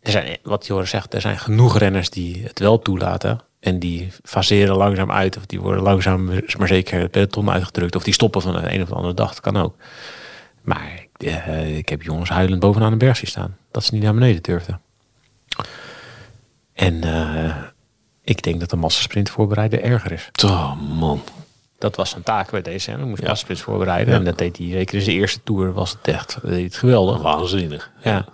er zijn, wat Joris zegt, er zijn genoeg renners die het wel toelaten. En die faseren langzaam uit, of die worden langzaam, maar zeker het peloton uitgedrukt. Of die stoppen van de een of de andere dag, dat kan ook. Maar eh, ik heb jongens huilend bovenaan een berg zien staan. Dat ze niet naar beneden durfden. En eh, ik denk dat de massasprint voorbereiden erger is. Oh man. Dat was een taak bij deze. Hè. We moesten Ja. massasprints voorbereiden. En dat deed hij, zeker in zijn eerste tour, was het echt dat deed hij het geweldig. Waanzinnig. Ja.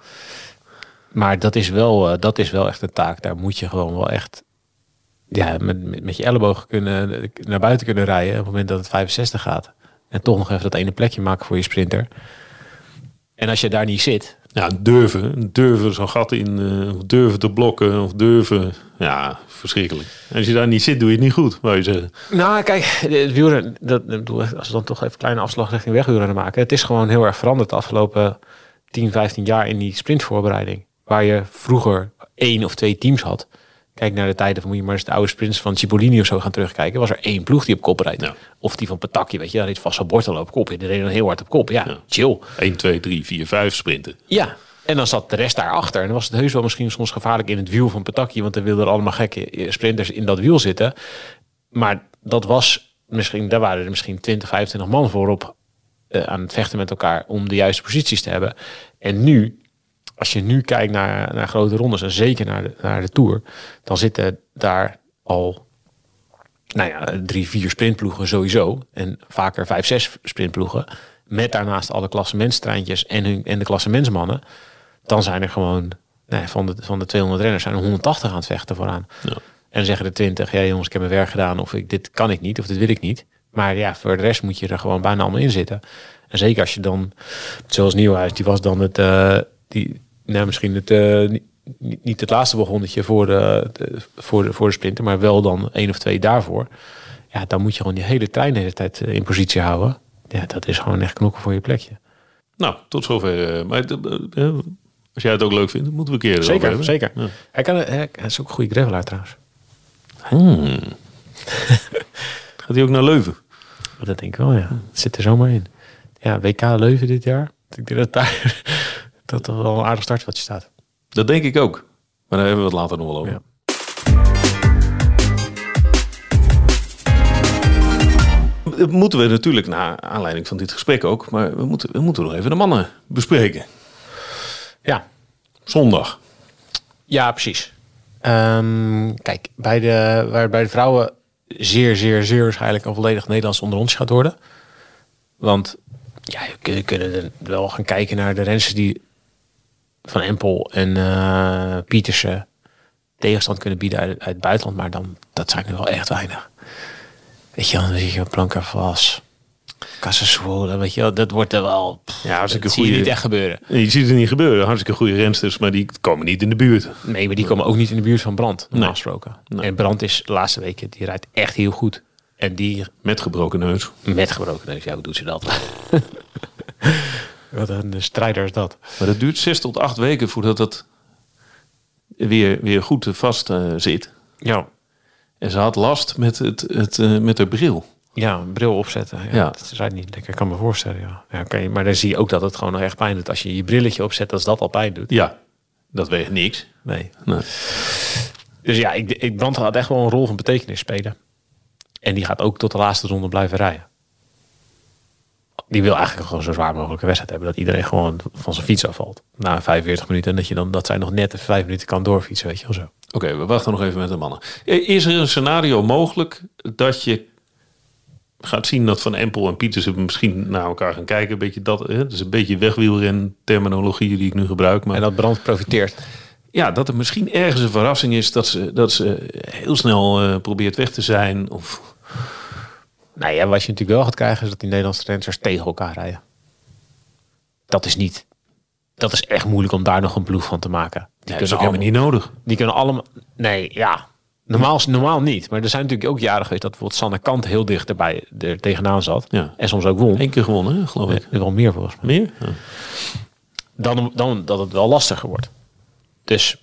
Maar dat is, wel, eh, dat is wel echt een taak. Daar moet je gewoon wel echt ja, met, met, met je elleboog kunnen, naar buiten kunnen rijden. Op het moment dat het 65 gaat. En toch nog even dat ene plekje maken voor je sprinter. En als je daar niet zit, Ja, durven. Durven zo'n gat in. eh, of durven te blokken. Of durven. Ja, verschrikkelijk. En als je daar niet zit, doe je het niet goed, wou je zeggen. Nou, kijk, het dat, als we dan toch even een kleine afslag richting wegwielrennen maken. Het is gewoon heel erg veranderd de afgelopen 10, 15 jaar in die sprintvoorbereiding. Waar je vroeger één of twee teams had. Kijk naar de tijden van, moet je maar eens de oude sprints van Cipollini of zo gaan terugkijken. Was er één ploeg die op kop rijdt. Ja. Of die van Pataki, weet je, daar reed vast Bortel op kop. En die reed dan heel hard op kop. Ja, Ja. chill. 1, 2, 3, 4, 5 sprinten. Ja. En dan zat de rest daarachter. En dan was het heus wel misschien soms gevaarlijk in het wiel van Pataki. Want er wilden er allemaal gekke eh, sprinters in dat wiel zitten. Maar dat was misschien, daar waren er misschien 20, 25 man voorop eh, aan het vechten met elkaar om de juiste posities te hebben. En nu, als je nu kijkt naar, naar grote rondes en zeker naar de, naar de Tour, dan zitten daar al nou ja, drie, vier sprintploegen sowieso. En vaker vijf, zes sprintploegen. Met daarnaast alle klassementstreintjes en, hun, en de klassementsmannen. Dan zijn er gewoon nee, van, de, van de 200 renners zijn er 180 aan het vechten vooraan. Ja. En dan zeggen de 20, ja jongens, ik heb mijn werk gedaan. Of ik, dit kan ik niet, of dit wil ik niet. Maar ja, voor de rest moet je er gewoon bijna allemaal in zitten. En zeker als je dan, zoals Nieuwhuis, die was dan het, eh, die, nou, misschien het, eh, niet- het laatste begonnetje voor de, de- voor, de, voor de sprinter, maar wel dan één of twee daarvoor. Ja, dan moet je gewoon die hele trein de hele tijd eh, in positie houden. Ja, dat is gewoon echt knokken voor je plekje. Nou, tot zover. eh, Maar eh, eh, als jij het ook leuk vindt, moeten we een keer Zeker, hebben. zeker. Ja. Hij, kan, hij is ook een goede gravelaar trouwens. Hmm. Gaat hij ook naar Leuven? Dat denk ik wel, ja. Het zit er zomaar in. Ja, WK Leuven dit jaar. Ik denk dat daar dat er wel een aardig startvatje staat. Dat denk ik ook. Maar daar hebben we het later nog wel over. Ja. Dat moeten we natuurlijk, naar aanleiding van dit gesprek ook, maar we moeten, we moeten nog even de mannen bespreken. Ja, Zondag. ja precies. Ehm, kijk, bij de, waar bij de vrouwen zeer, zeer, zeer waarschijnlijk een volledig Nederlands onder ons gaat worden. Want ja, we kunnen wel gaan kijken naar de rensters die van Empel en eh Pietersen tegenstand kunnen bieden uit, uit het buitenland. Maar dan, dat zijn er wel echt weinig. Weet je, dan zie je Blanca Vlas, Cassaswola, weet je wel, dat wordt er wel... Ja, als ik dat een zie je niet echt gebeuren. Je ziet het niet gebeuren. Hartstikke goede rensters, maar die komen niet in de buurt. Nee, maar die komen ook niet in de buurt van Brand, normaal Nee. gesproken. Nee. En Brand is de laatste weken, die rijdt echt heel goed. En die Met gebroken neus. met gebroken neus, ja, hoe doet ze dat? Wat een strijder is dat. Maar dat duurt zes tot acht weken voordat dat weer, weer goed vast eh, zit. Ja, En ze had last met, het, het, eh, met haar bril. ja een bril opzetten. Ja, Ja. Dat rijdt niet lekker, ik kan me voorstellen. Ja. Ja, oké, Maar dan zie je ook dat het gewoon nog echt pijn doet. Als je je brilletje opzet, dat dat al pijn doet. Ja, dat weegt niks. Nee. Nee. Dus ja, ik, ik, Brand gaat echt wel een rol van betekenis spelen. En die gaat ook tot de laatste ronde blijven rijden. Die wil eigenlijk gewoon zo zwaar mogelijke wedstrijd hebben. Dat iedereen gewoon van zijn fiets afvalt. Na 45 minuten. En dat, je dan, dat zij nog net even 5 minuten kan doorfietsen. Weet je wel zo. Oké, we wachten nog even met de mannen. Is er een scenario mogelijk dat je gaat zien dat Van Empel en Pietersen misschien naar elkaar gaan kijken? Een beetje dat, hè? dus een beetje wegwielren terminologie die ik nu gebruik. Maar En dat Brand profiteert. ja, dat er misschien ergens een verrassing is dat ze, dat ze heel snel eh, probeert weg te zijn. Of, Nou ja, wat je natuurlijk wel gaat krijgen. Is dat die Nederlandse renners tegen elkaar rijden. Dat is niet... Dat is echt moeilijk om daar nog een ploeg van te maken. Die helemaal allemaal- niet nodig. Die kunnen allemaal... Nee, ja. Normaal, normaal niet. Maar er zijn natuurlijk ook jaren geweest dat bijvoorbeeld Sanne Kant heel dicht erbij er tegenaan zat. Ja. En soms ook won. Eén keer gewonnen, geloof ik. Nee, wel meer volgens mij. Meer? Ja. Dan, dan dat het wel lastiger wordt. Dus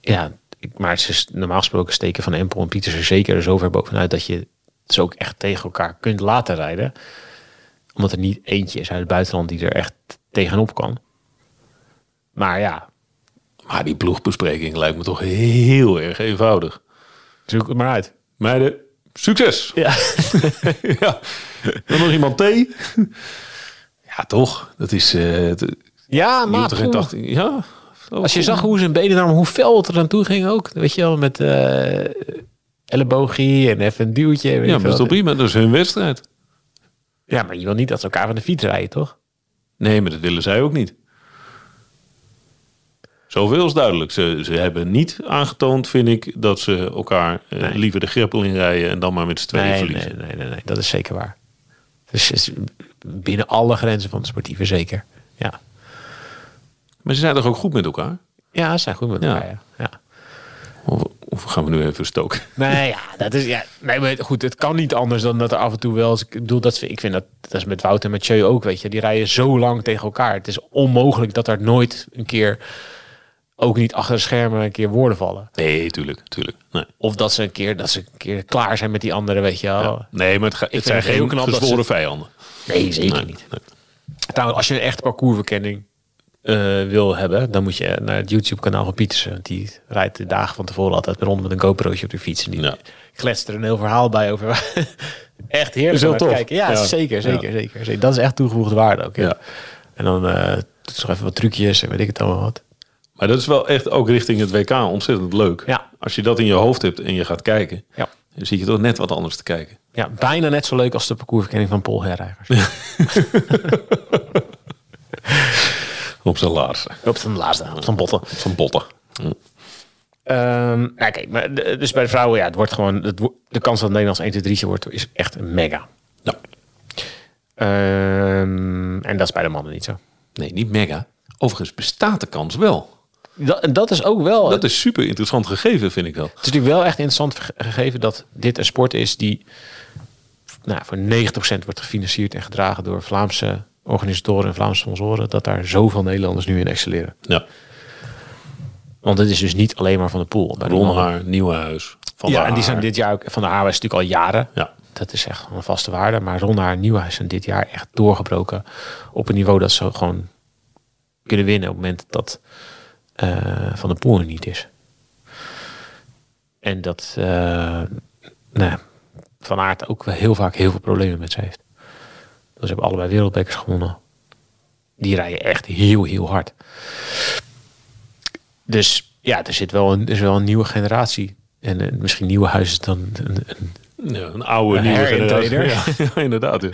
ja, ik, maar het is normaal gesproken steken van Empel en Pieters er zeker zo ver bovenuit dat je ze ook echt tegen elkaar kunt laten rijden. Omdat er niet eentje is uit het buitenland die er echt tegenop kan. Maar ja, Maar die ploegbespreking lijkt me toch heel erg eenvoudig. zoek het maar uit. Meiden, succes! Ja. ja. Wil nog iemand thee? ja, toch? Dat is... eh Ja, maar geen 80 Ja. Als je zag hoe zijn benen hoe fel het er aan toe ging ook. Weet je wel, met eh elleboogie en even een duwtje. weet Ja, maar dat is toch prima? Dat is hun wedstrijd. ja, maar je wil niet dat ze elkaar van de fiets rijden, toch? Nee, maar dat willen zij ook niet. Zoveel is duidelijk. Ze, ze hebben niet aangetoond, vind ik, dat ze elkaar eh, Nee. liever de greppel inrijden en dan maar met z'n tweeën Nee, verliezen. nee, nee, nee, nee, dat is zeker waar. Dus is binnen alle grenzen van het sportieve zeker. Ja, Maar ze zijn toch ook goed met elkaar? ja ze zijn goed met elkaar. Ja. Of gaan we nu even stoken? Nee, ja, dat is ja. Nee, maar goed, het kan niet anders dan dat er af en toe wel. eens- Ik bedoel, dat ik vind dat dat is met Wout en Mathieu ook, weet je. Die rijden zo lang tegen elkaar. Het is onmogelijk dat er nooit een keer, ook niet achter de schermen, een keer woorden vallen. Nee, tuurlijk, tuurlijk. Nee, Of dat ze een keer, dat ze een keer klaar zijn met die anderen, weet je wel. ja. nee maar het, ga- het zijn geen knap dat gezworen ze- vijanden. Nee, zeker Nee, niet. nee. Trouwens, als je een echte parcoursverkenning eh, wil hebben, dan moet je naar het YouTube-kanaal van Pietersen. Die rijdt de dagen van tevoren altijd rond met een GoPro'tje op de fiets. En die Ja. kletst er een heel verhaal bij over. echt heerlijk om te tof. kijken. Ja, Ja. zeker, zeker, Ja. zeker, zeker. Dat is echt toegevoegde waarde ook. Ja. En dan doet nog even wat trucjes en weet ik het allemaal wat. Maar dat is wel echt ook richting het WK ontzettend leuk. Ja. Als je dat in je hoofd hebt en je gaat kijken, Ja. dan zie je toch net wat anders te kijken. Ja, bijna net zo leuk als de parcoursverkenning van Paul Herreigers. Op zijn laarzen. Op zijn laatste, op zijn botten. Op zijn botten. Ehm kijk, maar de- dus bij de vrouwen, ja, het wordt gewoon, het, de kans dat Nederlands 1, 2, 3 wordt, is echt mega. Ja. Ehm, en dat is bij de mannen niet zo. Nee, niet mega. Overigens bestaat de kans wel. Dat, en dat is ook wel, Dat is super interessant gegeven, vind ik wel. het is natuurlijk wel echt interessant ge- gegeven dat dit een sport is die nou, voor 90% wordt gefinancierd en gedragen door Vlaamse organisatoren en Vlaamse sponsoren, dat daar zoveel Nederlanders nu in excelleren. Ja. Want het is dus niet alleen maar van de pool. Ronhaar, Nieuwenhuis. Van ja, en die zijn Haar. dit jaar ook van de AWS natuurlijk al jaren. Ja. Dat is echt een vaste waarde. Maar Ronda en Nieuwhuis zijn dit jaar echt doorgebroken op een niveau dat ze gewoon kunnen winnen op het moment dat eh, Van de Poel niet is. En dat eh, nou, Van Aert ook wel heel vaak heel veel problemen met ze heeft. Dus ze hebben allebei wereldbekers gewonnen. Die rijden echt heel, heel hard. Dus ja, er zit wel een, er is wel een nieuwe generatie. En eh, misschien nieuwe huizen dan een, een Ja, een oude Een nieuwe herintreder. generatie. Ja, inderdaad. Een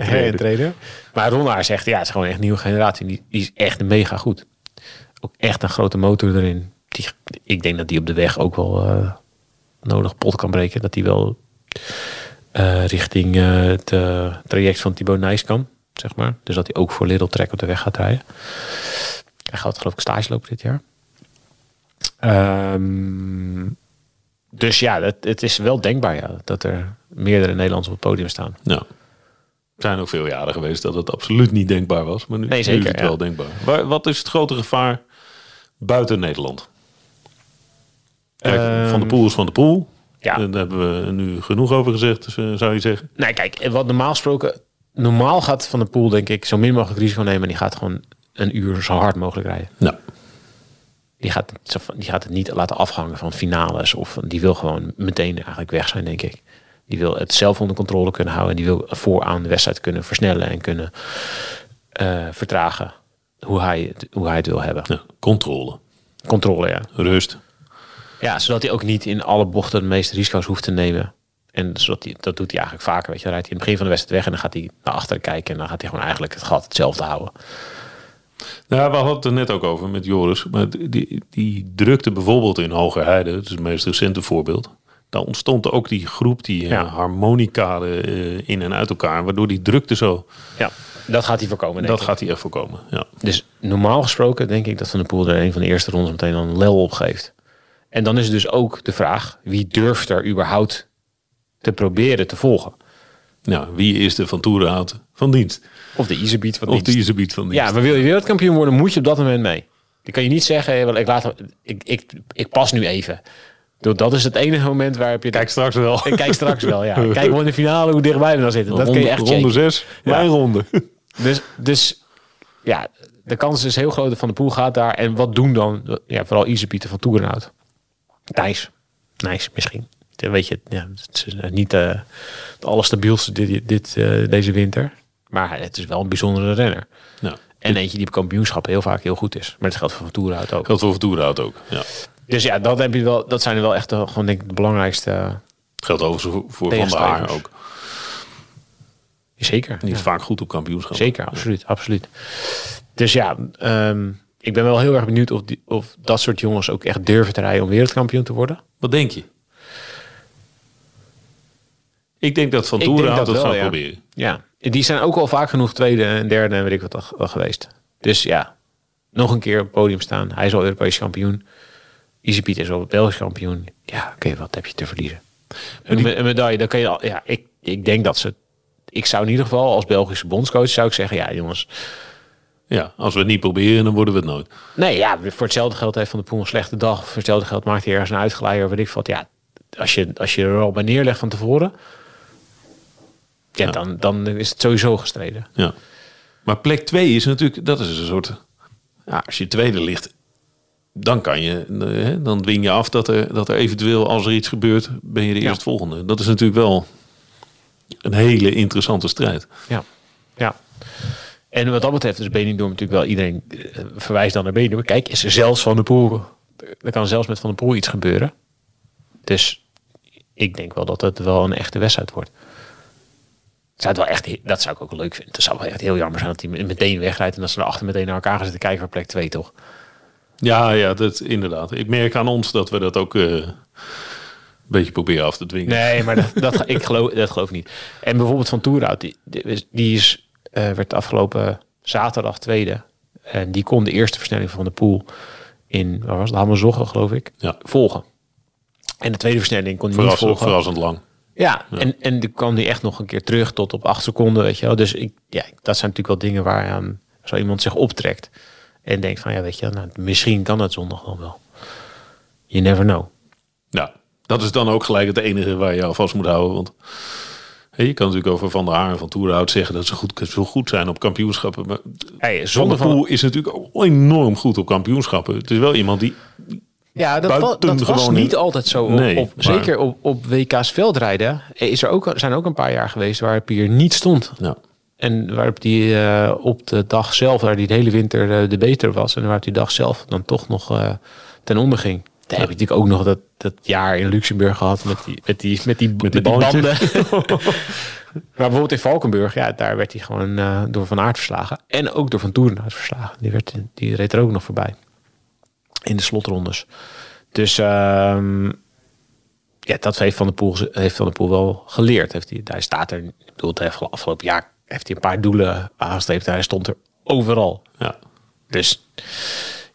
herintreder. Maar Ronnaar zegt, ja, het is gewoon echt een nieuwe generatie. Die, die is echt mega goed. Ook echt een grote motor erin. Die, ik denk dat die op de weg ook wel eh, nodig pot kan breken. Dat die wel eh, richting eh, het eh, traject van Thibaut Nijs kan, zeg maar. Dus dat hij ook voor Lidl Trek op de weg gaat rijden. Hij gaat geloof ik stage lopen dit jaar. Ehm, dus ja, het, het is wel denkbaar ja, dat er meerdere Nederlanders op het podium staan. Ja. Er zijn ook veel jaren geweest dat het absoluut niet denkbaar was. Maar nu, Nee, nu zeker, is het ja. wel denkbaar. Waar, wat is het grote gevaar buiten Nederland? Kijk, Ehm, van de Poel is van de Poel. Ja. Daar hebben we nu genoeg over gezegd, dus, eh, zou je zeggen. Nee, kijk, wat normaal gesproken... Normaal gaat Van de Poel, denk ik, zo min mogelijk risico nemen. En die gaat gewoon een uur zo hard mogelijk rijden. Nou, Die gaat, die gaat het niet laten afhangen van finales. Of die wil gewoon meteen eigenlijk weg zijn, denk ik. Die wil het zelf onder controle kunnen houden. En die wil vooraan de wedstrijd kunnen versnellen en kunnen eh, vertragen. Hoe hij, het, hoe hij het wil hebben. ja, controle, Controle, ja. rust. Ja, zodat hij ook niet in alle bochten de meeste risico's hoeft te nemen. En zodat hij, dat doet hij eigenlijk vaker. Weet je, dan rijdt hij in het begin van de wedstrijd weg en dan gaat hij naar achteren kijken. En dan gaat hij gewoon eigenlijk het gat hetzelfde houden. Nou, we hadden het er net ook over met Joris. Maar die, die drukte bijvoorbeeld in Hogerheide, dat is het meest recente voorbeeld. Daar ontstond ook die groep, die Ja. ja. harmonica eh, in en uit elkaar. Waardoor die drukte zo. Ja, dat gaat hij voorkomen. Dat ik. gaat hij echt voorkomen. Ja. Dus normaal gesproken denk ik dat Van der Poel er een van de eerste rondes meteen een lel op geeft. En dan is dus ook de vraag, wie durft er überhaupt te proberen te volgen? Nou, wie is de van Toerenhout van dienst? Of de Iserbiet van Of dienst. de Iserbiet van dienst? Ja, maar wil je wereldkampioen worden, moet je op dat moment mee. Dan kan je niet zeggen, ik, laat, ik, ik, ik pas nu even. Dat- is het enige moment waarop je... Kijk straks wel. Ik kijk straks wel, ja. Kijk wel in de finale hoe dichtbij we dan zitten. Dat kun ronde, je echt ronde checken. zes, mijn ronde. Dus, dus ja, de kans is heel groot dat Van de Poel gaat daar. En wat doen dan? Ja, vooral Isepieter van Toerenhout. Nijs. Nijs misschien. Weet je, ja, het is eh, niet eh, de allerstabielste dit, dit, eh, deze winter. Maar het is wel een bijzondere renner. Nou, En eentje die op kampioenschappen heel vaak heel goed is. Maar dat geldt voor Van Toerenhout ook. geldt voor van Toerenhout ook. Ja. Dus ja, dat, heb je wel, dat zijn wel echt eh, gewoon denk ik de belangrijkste. Geldt overigens voor, Van der Haar ook. zeker. Die is ja. vaak goed op kampioenschap. Zeker, absoluut, absoluut. Dus ja, ehm, ik ben wel heel erg benieuwd of, die, of dat soort jongens ook echt durven te rijden om wereldkampioen te worden. Wat denk je? Ik denk dat Van Toerenhout dat het wel, gaat ja. proberen. Ja, die zijn ook al vaak genoeg tweede en derde en weet ik wat al- al geweest. Dus ja, nog een keer op het podium staan. Hij is al Europees kampioen. Easy Piet is al Belgisch kampioen. Ja, oké, wat heb je te verliezen? Een medaille, dan kan je al... Ja, ik, ik denk dat ze... Ik zou in ieder geval als Belgische bondscoach zou ik zeggen... Ja, jongens, Ja, als we het niet proberen, dan worden we het nooit. Nee, ja, voor hetzelfde geld heeft Van de Poel een slechte dag. Voor hetzelfde geld maakt hij ergens een uitgeleider. Weet ik wat. Ja, als je, als je er al bij neerlegt van tevoren. Ja, Dan, dan is het sowieso gestreden. Ja. Maar plek 2 is natuurlijk, dat is een soort. Ja, als je tweede ligt, dan kan je, eh, hè, dan dwing je af dat er, dat er eventueel, als er iets gebeurt, ben je de Ja. eerstvolgende. Dat is natuurlijk wel een hele interessante strijd. Ja. ja. En wat dat betreft is Benidorm natuurlijk wel iedereen eh, verwijst dan naar Benidorm. Kijk, is er zelfs Van de Poel. Er kan zelfs met Van de Poel iets gebeuren. Dus ik denk wel dat het wel een echte wedstrijd wordt. Zou het wel echt, dat zou ik ook leuk vinden. Het zou wel echt heel jammer zijn dat hij meteen wegrijdt en dat ze erachter meteen naar elkaar gaan zitten kijken voor plek 2, toch? Ja, ja, dat inderdaad. Ik merk aan ons dat we dat ook eh, een beetje proberen af te dwingen. Nee, maar dat, dat, ik geloof, dat geloof ik niet. En bijvoorbeeld van Toerhout, die, die is- werd afgelopen zaterdag tweede. En die kon de eerste versnelling van de pool in, waar was het, Hamerzogge geloof ik, Ja. volgen. En de tweede versnelling kon hij niet volgen. verrassend lang. Ja, en, en dan kwam die echt nog een keer terug tot op acht seconden, weet je wel. Dus ik, ja, dat zijn natuurlijk wel dingen waar aan zo iemand zich optrekt. En denkt van, ja, weet je, nou, misschien kan dat zondag dan wel. You never know. Ja, dat is dan ook gelijk het enige waar je aan vast moet houden. Want je kan natuurlijk over Van der Haar en Van Toerhout zeggen dat ze goed, zo goed zijn op kampioenschappen. Maar Hey, Van zonder der Poel is natuurlijk ook enorm goed op kampioenschappen. Het is wel iemand die... Ja, dat, dat was gewoon niet altijd zo. Op, Nee, op, maar- zeker op, op WK's veldrijden is er ook, zijn ook een paar jaar geweest waar Pier niet stond. Ja, En waarop die eh, op de dag zelf, waar die de hele winter eh, de beter was. En waarop die dag zelf dan toch nog eh, ten onder ging. Daar heb je natuurlijk ook nog dat, dat jaar in Luxemburg gehad met die, met die, met die, met die, balletjes. banden. maar bijvoorbeeld in Valkenburg, ja, daar werd hij gewoon eh, door Van Aert verslagen. En ook door Van Toerenhout verslagen. Die, werd, die reed er ook nog voorbij. In de slotrondes. Dus ehm, ja, dat heeft Van der Poel, heeft Van der Poel wel geleerd. Heeft hij, hij staat er, ik bedoel, het afgelopen jaar heeft hij een paar doelen aangestreept. Hij stond er overal. ja. Dus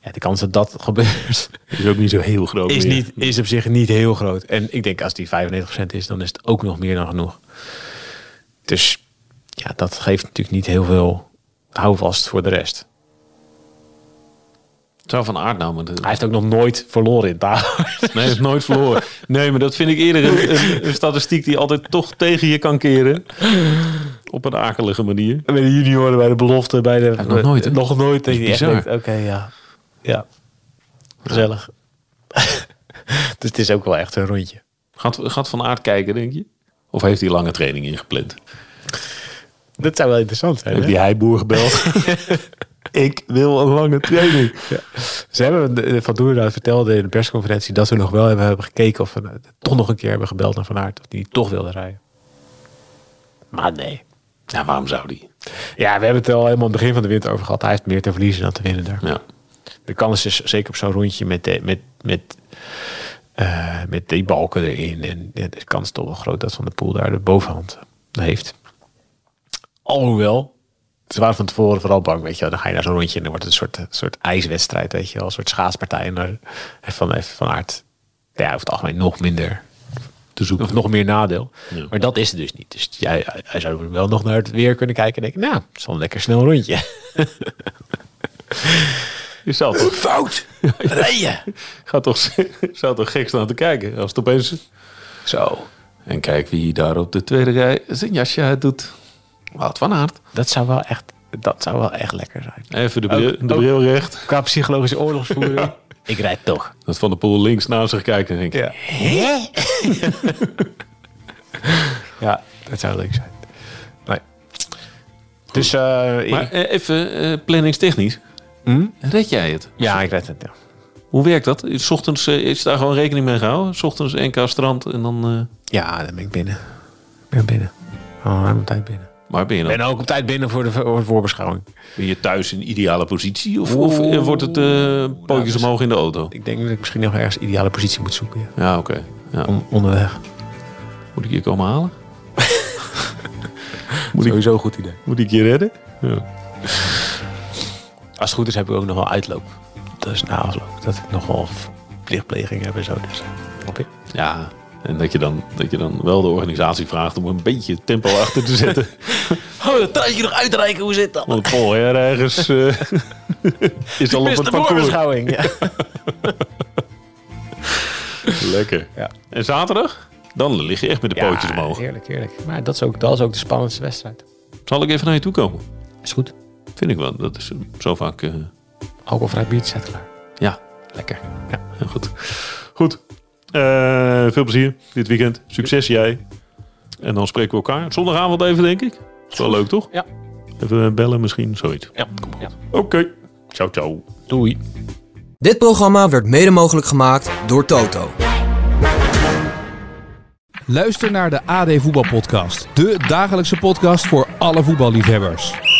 ja, de kans dat dat gebeurt Is ook niet zo heel groot is, meer. niet, is op zich niet heel groot. En ik denk als die 95% is, dan is het ook nog meer dan genoeg. Dus ja, dat geeft natuurlijk niet heel veel houvast voor de rest. Zou Van Aert nou... Hij heeft ook nog nooit verloren in Taal. Nee, hij heeft nooit verloren. Nee, maar dat vind ik eerder een, een, een statistiek die altijd toch tegen je kan keren. Op een akelige manier. Bij de junioren, bij de belofte, bij de... nog nooit, hè? Nog nooit. Dat je oké, ja. Ja. Gezellig. dus het is ook wel echt een rondje. Gaat, gaat Van Aert kijken, denk je? Of heeft hij lange training ingepland? Dat zou wel interessant zijn. Hè? die heiboer gebeld? ik wil een lange training. Ze hebben Van Doerhout vertelde in de persconferentie dat ze nog wel hebben, hebben gekeken of we eh, toch nog een keer hebben gebeld naar Van Aert. Of die toch wilde rijden. Maar nee. Ja, waarom zou die? Ja, we hebben het al helemaal aan het begin van de winter over gehad. Hij heeft meer te verliezen dan te winnen daar. Ja. De kans is zeker op zo'n rondje met, de, met, met, eh, met die balken erin. En de kans is toch wel groot dat Van de Poel daar de bovenhand heeft. Alhoewel, ze waren van tevoren vooral bang, weet je wel. Dan ga je naar zo'n rondje en dan wordt het een soort, soort ijswedstrijd, weet je wel. Een soort schaatspartij. En daar heeft Van, heeft van Aert, ja, over het algemeen nog minder, Te zoeken. of nog meer nadeel. Ja. Maar dat is het dus niet. Dus jij, hij, hij zou wel nog naar het weer kunnen kijken en denken, nou, het is wel een lekker snel rondje. Je zou toch, Fout! Rijden! gaat toch, zou toch gek staan te kijken als het opeens... Zo. En kijk wie daar op de tweede rij zijn jasje uit doet. Wout van Aert. Dat zou wel echt, dat zou wel echt lekker zijn. Even de bril, Ook- de bril recht. Qua psychologische oorlogsvoering. Ik rijd toch. Dat Van de Poel links naast zich kijkt en denkt... Ja. ja, dat zou leuk zijn. Nee. Dus, eh, Maar ik- even eh, planningstechnisch. Hm? Red jij het? ja, ik red het. Ja. Hoe werkt dat? S ochtends eh, is daar gewoon rekening mee gehouden? S ochtends NK strand en dan... eh, ja, dan ben ik binnen. Ik ben binnen. Oh, ruim op tijd binnen. maar ben je Ik dan ben ook op tijd binnen voor de, voor de voorbeschouwing. ben je thuis in ideale positie? Of, of eh, wordt het eh pootjes omhoog in de auto? Ik denk dat ik misschien nog ergens een ideale positie moet zoeken. Ja. Ja, oké. Ja. On- onderweg. Moet ik je komen halen? Moet ik, Sowieso een goed idee. moet ik je redden? Ja. Als het goed is heb ik ook nog wel uitloop. Dat is na afloop. Dat ik nog wel plichtpleging heb en zo. Dus, snap je? ja. En dat je, dan, dat je dan wel de organisatie vraagt om een beetje tempo achter te zetten. Oh, dat treintje nog uitreiken. Hoe zit dat? Want Paul Her ergens eh, is al op het parcours. Ja. Lekker. Ja. En zaterdag? Dan lig je echt met de pootjes omhoog. Heerlijk, heerlijk. Maar dat is, ook, dat is ook de spannendste wedstrijd. Zal ik even naar je toe komen? Is goed. Vind ik wel. Dat is zo vaak... eh, Alcoholvrij biertje staat klaar. ja, Lekker. Ja. heel goed. Goed. Eh, veel plezier dit weekend. Succes jij. En dan spreken we elkaar. Zondagavond even, denk ik. Is wel leuk, toch? Ja. Even bellen misschien, zoiets. Ja, kom op. Ja. Oké. Ciao, ciao. Doei. Dit programma werd mede mogelijk gemaakt door Toto. Luister naar de AD Voetbalpodcast. De dagelijkse podcast voor alle voetballiefhebbers.